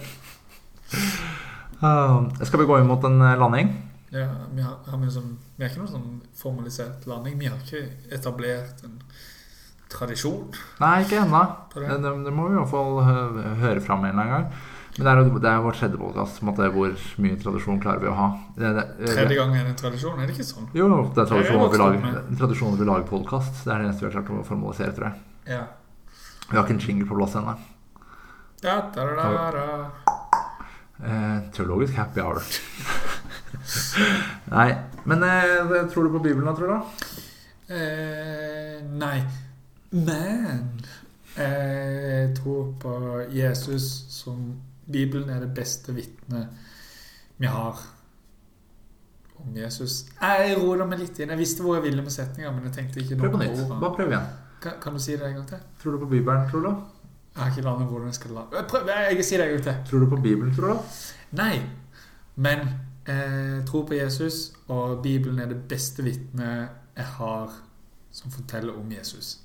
Uh, skal vi gå inn mot en eh, landing? Ja, vi, har, har vi, som, vi har ikke noen sånn formalisert landing. Vi har ikke etablert en tradisjon Nei, ikke ennå. Det, det. det, må vi i hvert fall hø- høre fram en eller annen gang. Men det er, det er vår tredje podkast. Hvor mye tradisjon klarer vi å ha? Tredje gang er det en tradisjon, er det ikke sånn? Jo, det er tradisjon at vi lager, tradisjon at vi lager podkast. Det er det eneste vi har klart å formalisere, tror jeg. Ja. Vi har ikke en jingle på plass ennå. Ja, da, da, da, da. Eh, teologisk happy hour. [LAUGHS] Nei. Men eh, tror du på Bibelen, da, tror du? Eh, nei. Men jeg tror på Jesus som Bibelen er det beste vitnet vi har om Jesus. Jeg roer meg litt inn. Jeg visste hvor jeg ville med setninga, men jeg tenkte ikke Prøv på nytt. Bare prøv igjen. Kan, kan du si det en gang til? Tror du på Bibelen, tror du? Jeg har ikke landet hvordan jeg skal la Prøv, jeg, jeg sier det en gang til. Tror du på Bibelen, tror du? Nei, men jeg tror på Jesus, og Bibelen er det beste vitnet jeg har som forteller om Jesus.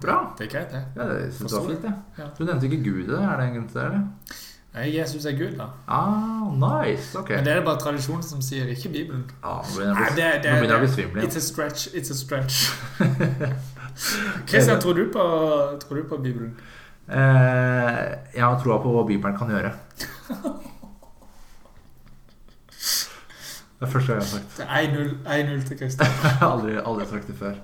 Bra. Det er greit, det. Ja, det synes jeg var fint, det. Ja. Du nevnte ikke Gud, det. er det en grunn til det? eller? Nei, Jesus er Gud, da. Ah, nice. Ok. Men det er det bare tradisjonen som sier, ikke Bibelen. Ah, nå begynner jeg å bli- svimmel It's a stretch. It's a stretch. [LAUGHS] Kristian, tror tror du på Bibelen? Eh, jeg har troa på hva Bibelen kan gjøre. Det er første gang jeg har sagt Det er 1-0 1-0 til Kristian. [LAUGHS] Aldri, aldri sagt det før.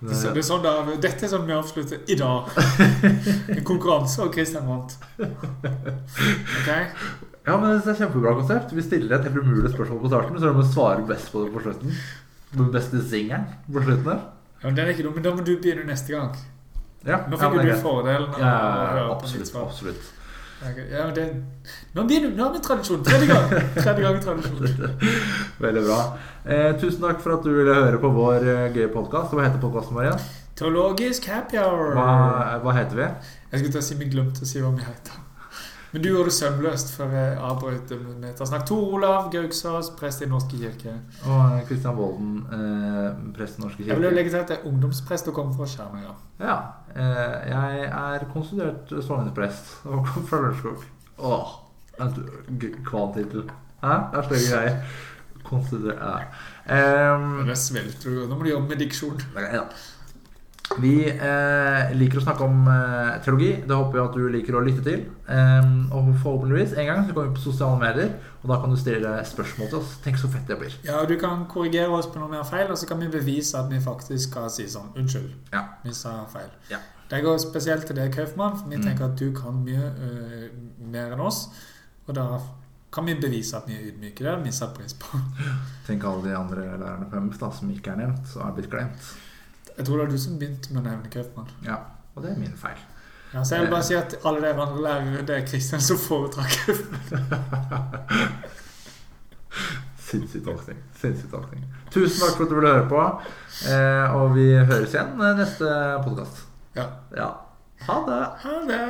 Det det, det er sånn da, dette er sånn vi avslutter i dag. [LAUGHS] En konkurranse, og Kristian vant. Ok? Ja, men Det er kjempebra konsept. Vi stiller et helt umulig spørsmål på starten, så du må svare best på det på slutten. Den beste singelen på slutten der. Ja, men den er ikke dum, men da må du begynne neste gang. Ja, Nå fikk det er du fordelen Ja, absolutt. absolutt. Ok, Ja, men det, nå, begynner, nå har vi tradisjon. Tredje gang. Tredje gang tradisjon. [LAUGHS] Veldig bra. Eh, tusen takk for at du ville høre på vår eh, gøye podkast. Hva heter podkasten vår igjen? Teologisk happy hour. Hva, hva heter vi? Jeg skulle til å si vi glemte å si hva vi heter. Men du gjorde det sømløst før jeg avbrøt med snakke. Tor Olav Gauksås, prest i Norske kirke. Og Kristian Volden, eh, prest i Norske kirke. Jeg vil legge til at jeg er ungdomsprest og kommer fra Skjermøya. Ja. Eh, jeg er konstituert sogneprest og kommer fra Lørenskog. Åh, g- Hæ? Det er stygge greier. Konstituert ja. um, Det svelter du. Nå må du jobbe med diksjon. Da. Vi eh, liker å snakke om eh, teologi. Det håper jeg at du liker å lytte til. Eh, og forhåpentligvis en gang så kommer vi på sosiale medier, og da kan du stille spørsmål til oss. Tenk så fett det blir. Ja, og du kan korrigere oss på noe mer feil, og så kan vi bevise at vi faktisk skal si sånn Unnskyld, Ja. vi sa feil. Ja. Det går spesielt til deg, Kaufmann, for vi Mm. tenker at du kan mye uh, mer enn oss. Og da kan vi bevise at vi er ydmyke. Det har vi satt pris på. Tenk alle de andre lærerne på MF da, som ikke er nevnt, og er blitt glemt. Jeg tror det var du som begynte med å nevne Kaufmann. Ja, og det er min feil. Ja, så jeg vil bare si at alle de andre lærere, det er Kristian som foretrakk Kaufmann. [LAUGHS] Sinnssyk tolkning. Sinnssyk tolkning. Tusen takk for at du ville høre på, eh, og vi høres igjen eh, neste podkast. Ja. Ja. Ha det. Ha det!